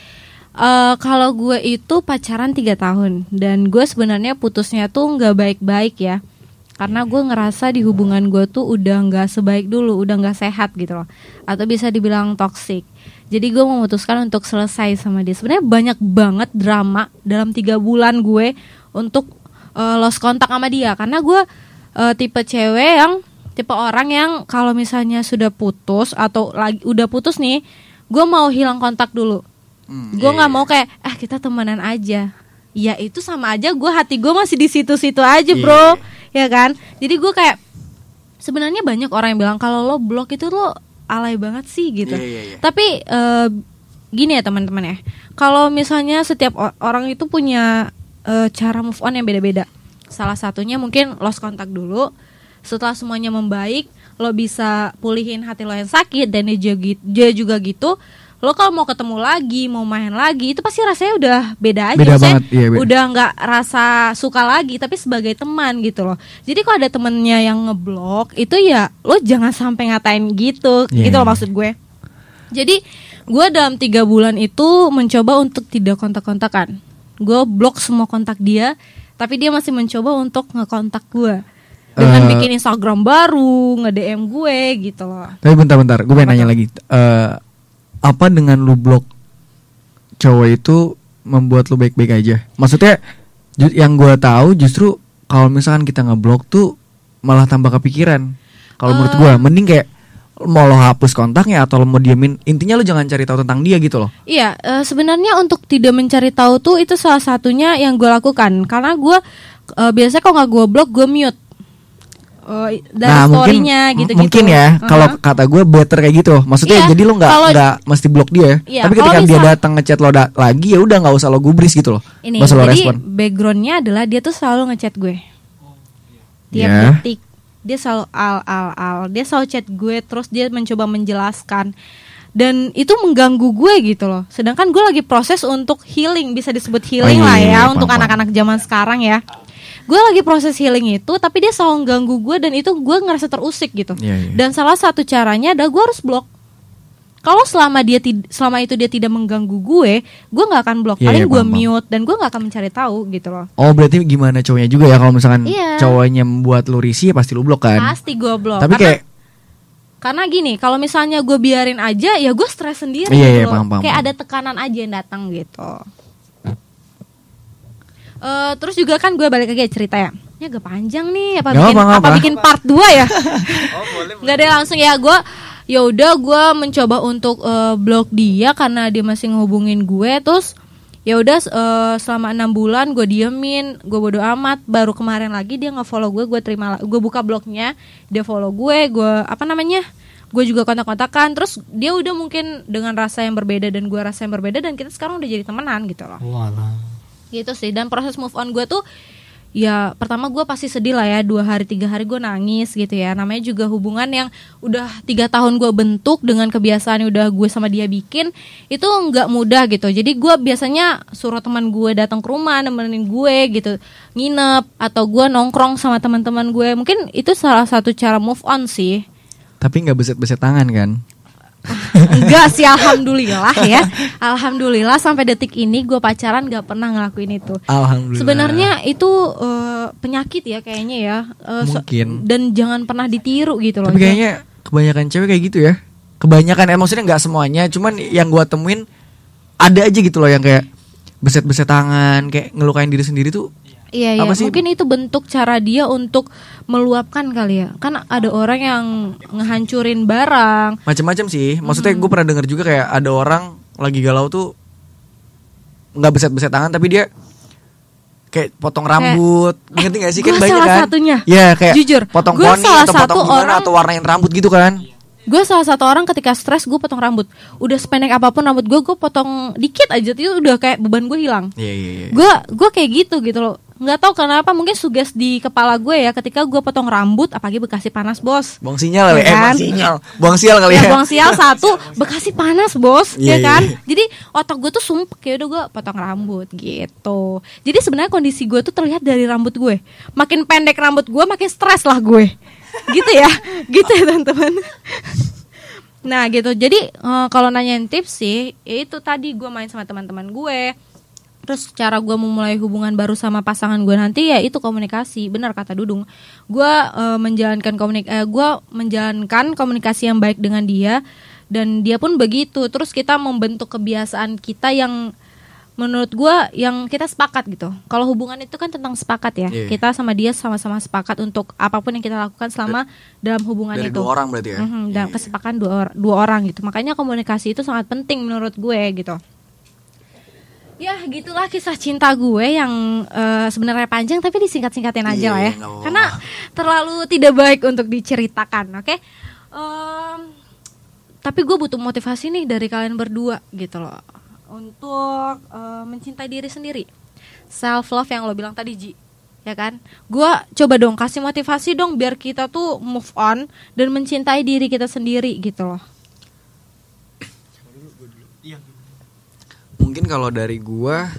Eh, kalau gue itu pacaran tiga tahun dan gue sebenarnya putusnya tuh nggak baik-baik ya. Karena gue ngerasa di hubungan gue tuh udah nggak sebaik dulu, udah nggak sehat gitu loh. Atau bisa dibilang toxic. Jadi gue memutuskan untuk selesai sama dia. Sebenarnya banyak banget drama dalam tiga bulan gue untuk eh, lost kontak sama dia. Karena gue eh, tipe cewek yang tipe orang yang kalau misalnya sudah putus atau lagi udah putus nih, gue mau hilang kontak dulu. Gue nggak mau kayak ah kita temenan aja. Ya itu sama aja gue hati gue masih di situ-situ aja bro, ya kan? Jadi gue kayak sebenarnya banyak orang yang bilang kalau lo blok itu lo alay banget sih gitu. Iya, iya, iya. Tapi eh, gini ya teman-teman ya, kalau misalnya setiap orang itu punya eh, cara move on yang beda-beda. Salah satunya mungkin lost kontak dulu. Setelah semuanya membaik, lo bisa pulihin hati lo yang sakit dan dia juga gitu. Lo kalau mau ketemu lagi, mau main lagi, itu pasti rasanya udah beda aja. Beda banget, iya, beda. udah nggak rasa suka lagi, tapi sebagai teman gitu loh. Jadi kalau ada temennya yang ngeblok, itu ya lo jangan sampai ngatain gitu, Iya, gitu loh iya. maksud gue. Jadi gue dalam tiga bulan itu mencoba untuk tidak kontak-kontakan. Gue blok semua kontak dia, tapi dia masih mencoba untuk ngekontak gue dengan Eh. bikin Instagram baru, nge DM gue gitu loh. Tapi bentar-bentar, gue pengen nanya lagi. Eh, apa dengan lu blok cowok itu membuat lu baik-baik aja? Maksudnya yang gue tahu justru kalau misalkan kita ngeblok tuh malah tambah kepikiran. Kalau menurut gue, mending kayak mau lo hapus kontaknya atau lo mau diemin. Intinya lo jangan cari tahu tentang dia gitu loh. Iya, eh, sebenarnya untuk tidak mencari tahu tuh itu salah satunya yang gue lakukan karena gue eh, biasanya kalau nggak gue blok gue mute Eh, dari nah mungkin storynya gitu-gitu. mungkin ya Uh-huh. kalau kata gue better kayak gitu. Maksudnya Iya, jadi lo nggak nggak mesti blok dia. Iya, Tapi ketika kalau dia misal- datang ngechat lo da- lagi ya udah nggak usah lo gubris gitu loh. ini Nggak usah lo jadi respon. backgroundnya adalah dia tuh selalu ngechat gue tiap Ya. detik dia selalu al al al dia selalu chat gue terus dia mencoba menjelaskan dan itu mengganggu gue gitu loh sedangkan gue lagi proses untuk healing bisa disebut healing iya, lah iya, ya iya, untuk paham, anak-anak zaman sekarang ya gue lagi proses healing itu tapi dia selalu ganggu gue dan itu gue ngerasa terusik gitu Iya, iya. dan salah satu caranya adalah gue harus blok kalau selama dia selama itu dia tidak mengganggu gue gue nggak akan blok Iya, paling iya, gue mute dan gue nggak akan mencari tahu gitu loh Oh berarti gimana cowoknya juga ya kalau misalkan Iya. cowoknya membuat lu risih ya pasti lu blok kan. pasti gue blok Tapi karena kayak karena gini kalau misalnya gue biarin aja ya gue stres sendiri Iya, gitu iya, loh. paham, paham, kayak paham. ada tekanan aja yang datang gitu Eh, terus juga kan gue balik lagi cerita ya ini agak panjang nih apa bikin apa, apa apa. bikin part 2 ya nggak ada langsung ya gue ya udah gue mencoba untuk eh, blok dia karena dia masih ngehubungin gue terus ya udah eh, selama enam bulan gue diemin gue bodo amat baru kemarin lagi dia nggak follow gue gue terima gue buka blognya dia follow gue gue apa namanya gue juga kontak-kontakan terus dia udah mungkin dengan rasa yang berbeda dan gue rasa yang berbeda dan kita sekarang udah jadi temenan gitu loh Walah. Gitu sih. Dan proses move on gue tuh ya pertama gue pasti sedih lah ya. Dua hari tiga hari gue nangis gitu ya. Namanya juga hubungan yang udah tiga tahun gue bentuk dengan kebiasaan yang udah gue sama dia bikin itu nggak mudah gitu. Jadi gue biasanya suruh teman gue datang ke rumah nemenin gue gitu. Nginep atau gue nongkrong sama teman-teman gue. Mungkin itu salah satu cara move on sih. Tapi nggak beset-beset tangan kan. Enggak sih alhamdulillah ya Alhamdulillah sampai detik ini gue pacaran gak pernah ngelakuin itu Alhamdulillah. Sebenarnya itu eh, penyakit ya kayaknya ya. Eh, so- Mungkin. dan jangan pernah ditiru gitu loh. Tapi kayaknya kebanyakan cewek kayak gitu ya. kebanyakan ya maksudnya nggak semuanya cuman yang gua temuin ada aja gitu loh yang kayak beset-beset tangan kayak ngelukain diri sendiri tuh Iya, iya. Apa sih? Mungkin itu bentuk cara dia untuk meluapkan kali ya. Kan ada orang yang ngehancurin barang. macam-macam sih maksudnya gue pernah denger juga kayak ada orang lagi galau tuh nggak beset-beset tangan tapi dia kayak potong rambut ngerti gak sih kan banyak salah kan satunya. ya kayak Jujur, potong gua poni salah atau satu potong orang- atau warnain rambut gitu kan Gue salah satu orang ketika stres gue potong rambut. Udah sependek apa pun rambut gue, gue potong dikit aja itu udah kayak beban gue hilang. iya iya iya Gue gue kayak gitu gitu loh. Nggak tahu kenapa mungkin suges di kepala gue ya ketika gue potong rambut apalagi Bekasi panas bos. buang sinyal kali Iya eh buang kan? sinyal. Buang sial kali Ya ya, buang sial satu Bekasi panas bos. Iya, ya iya, kan? iya. Jadi otak gue tuh sumpek. Ya udah gue potong rambut gitu. Jadi sebenarnya kondisi gue tuh terlihat dari rambut gue. Makin pendek rambut gue makin stres lah gue. Gitu ya? Gitu ya teman-teman. Nah gitu. Jadi eh, kalau nanyain tips sih ya itu tadi gue main sama teman-teman gue Terus cara gue memulai hubungan baru sama pasangan gue nanti ya itu komunikasi. Benar kata Dudung. Gue eh, menjalankan komunik eh, gue menjalankan komunikasi yang baik dengan dia dan dia pun begitu. Terus kita membentuk kebiasaan kita yang menurut gue yang kita sepakat gitu. Kalau hubungan itu kan tentang sepakat ya. Iya. kita sama dia sama-sama sepakat untuk apa pun yang kita lakukan selama dalam hubungan dari itu. dua orang berarti ya? Mhm, dalam Iya. kesepakatan dua, or- dua orang gitu. Makanya komunikasi itu sangat penting menurut gue gitu ya gitulah kisah cinta gue yang eh, sebenarnya panjang tapi disingkat-singkatin aja Iya, lah ya. Nggak apa-apa. karena terlalu tidak baik untuk diceritakan oke? Em, tapi gue butuh motivasi nih dari kalian berdua gitu loh. Untuk eh, mencintai diri sendiri. Self love yang lo bilang tadi Ji. Ya kan? Gue coba dong kasih motivasi dong biar kita tuh move on dan mencintai diri kita sendiri gitu loh mungkin kalau dari gua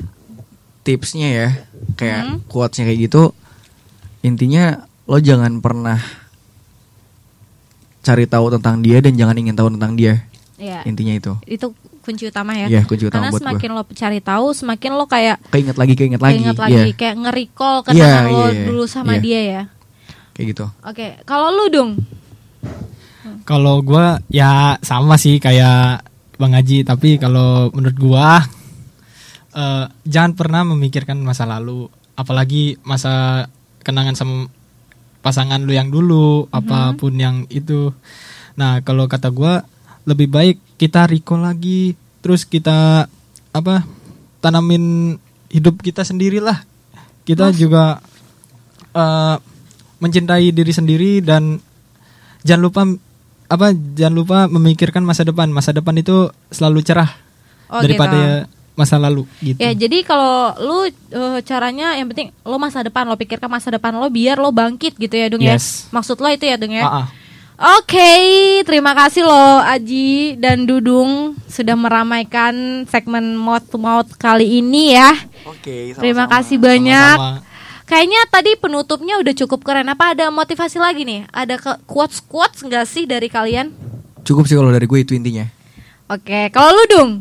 tipsnya ya kayak Hmm. quotesnya kayak gitu intinya lo jangan pernah cari tahu tentang dia dan jangan ingin tahu tentang dia. Ya intinya itu. Itu kunci utama ya. Iya, kunci utama karena buat gua. semakin lo cari tahu semakin lo kayak keinget lagi keinget lagi. Iya, lagi kayak nge-recall Iya, kenangan lo iya, dulu sama iya. dia ya. Kayak gitu. Oke kalau lu dong Kalau gua ya sama sih kayak Bang Haji, tapi kalau menurut gua eh, jangan pernah memikirkan masa lalu, apalagi masa kenangan sama pasangan lu yang dulu, apa pun yang itu. Nah, kalau kata gua lebih baik kita recall lagi, terus kita apa? tanamin hidup kita sendirilah. Kita juga eh, mencintai diri sendiri dan jangan lupa apa jangan lupa memikirkan masa depan masa depan itu selalu cerah Oh, daripada masa lalu gitu Ya jadi kalau lu eh, caranya yang penting lo masa depan lo pikirkan masa depan lo biar lo bangkit gitu ya Dung Yes. ya. Maksud lo itu ya Dung ya. Ah, ah. Oke, terima kasih lo Aji dan Dudung sudah meramaikan segmen mouth to mouth kali ini ya. oke Terima sama-sama. kasih banyak. Sama-sama. Kayaknya tadi penutupnya udah cukup keren. Apa ada motivasi lagi nih? Ada ke quotes quotes nggak sih dari kalian? cukup sih kalau dari gue itu intinya Oke, kalau lu Dung.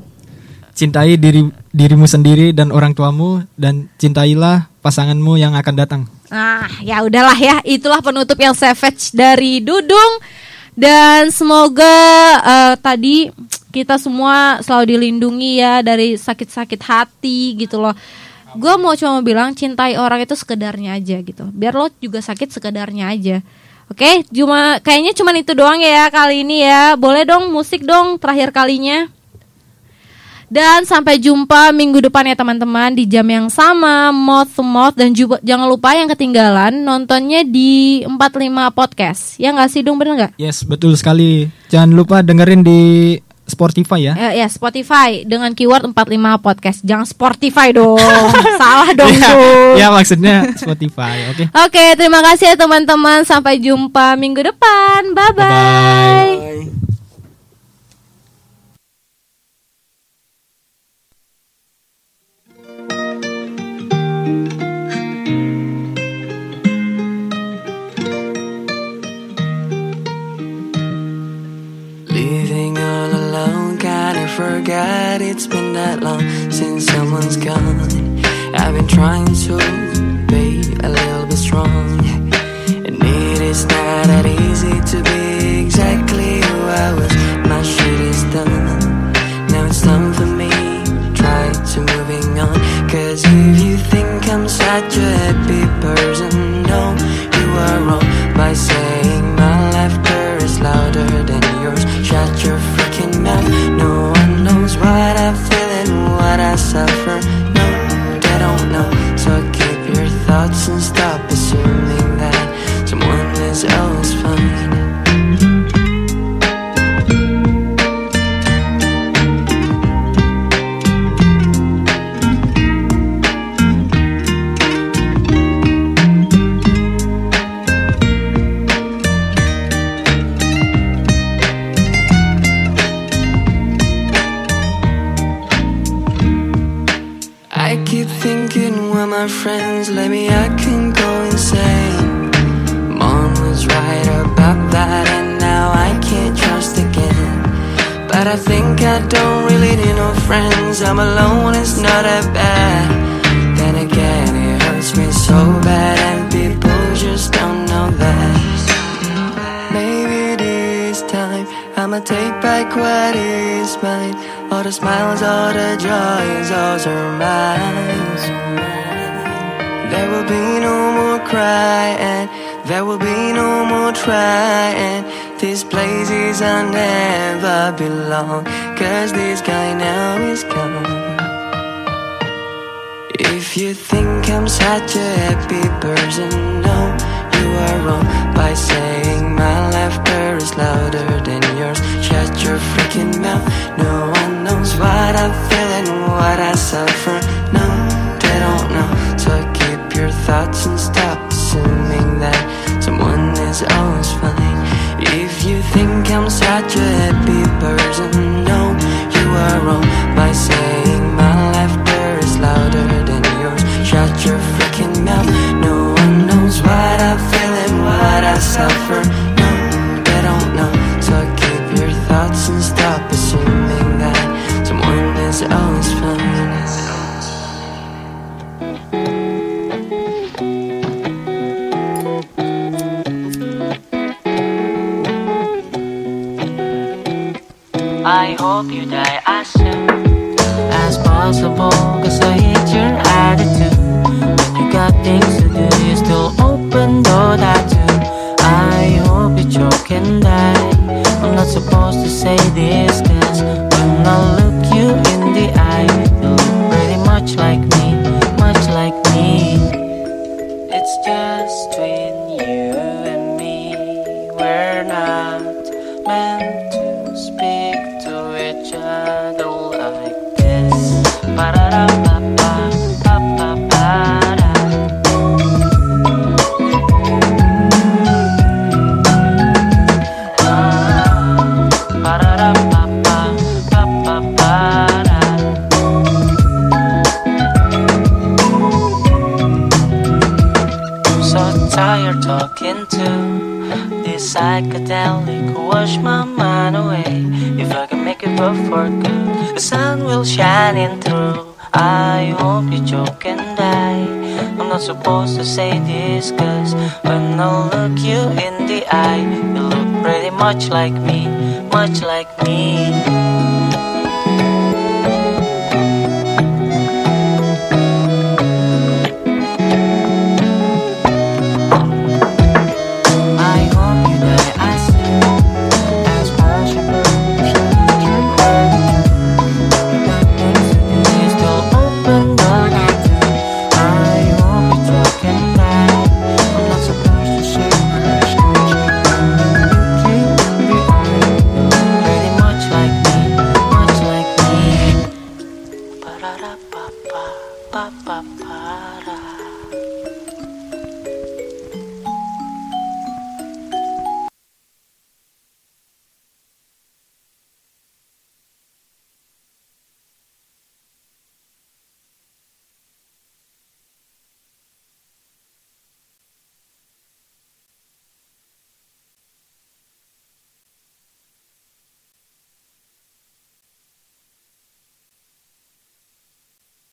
Cintai diri dirimu sendiri dan orang tuamu dan cintailah pasanganmu yang akan datang Nah, ya udahlah ya, itulah penutup yang savage dari Dudung dan semoga eh, tadi kita semua selalu dilindungi ya dari sakit-sakit hati gitu loh. Gue mau cuma bilang cintai orang itu sekedarnya aja gitu, biar lo juga sakit sekedarnya aja. Oke, cuma kayaknya cuman itu doang ya kali ini ya. Boleh dong musik dong terakhir kalinya. Dan sampai jumpa minggu depan ya teman-teman di jam yang sama Mouth to Mouth dan juga jangan lupa yang ketinggalan nontonnya di 45 podcast. Ya nggak sih dong bener nggak? yes betul sekali jangan lupa dengerin di Spotify ya Ya, ya Spotify dengan keyword 45 podcast. Jangan Spotify dong. Salah dong ya, tuh. ya maksudnya Spotify oke Oke, terima kasih ya teman-teman. Sampai jumpa minggu depan. Bye bye. kind of forgot it's been that long since someone's gone. I've been trying to be a little bit strong, and it is not that easy to be exactly who I was. My shit is done. Now it's time for me try to moving on. Cause if you think I'm such a happy person. you die as soon as possible. Cause I hate your attitude. When you got things to do You still open door tattoo I hope you choke and die. I'm not supposed to say this cause When I look you in the eye You look pretty much like me. Push my mind away if I can make it work for good. The sun will shine in through. I hope you choke and die. I'm not supposed to say this, cause when I look you in the eye, you look pretty much like me, much like me.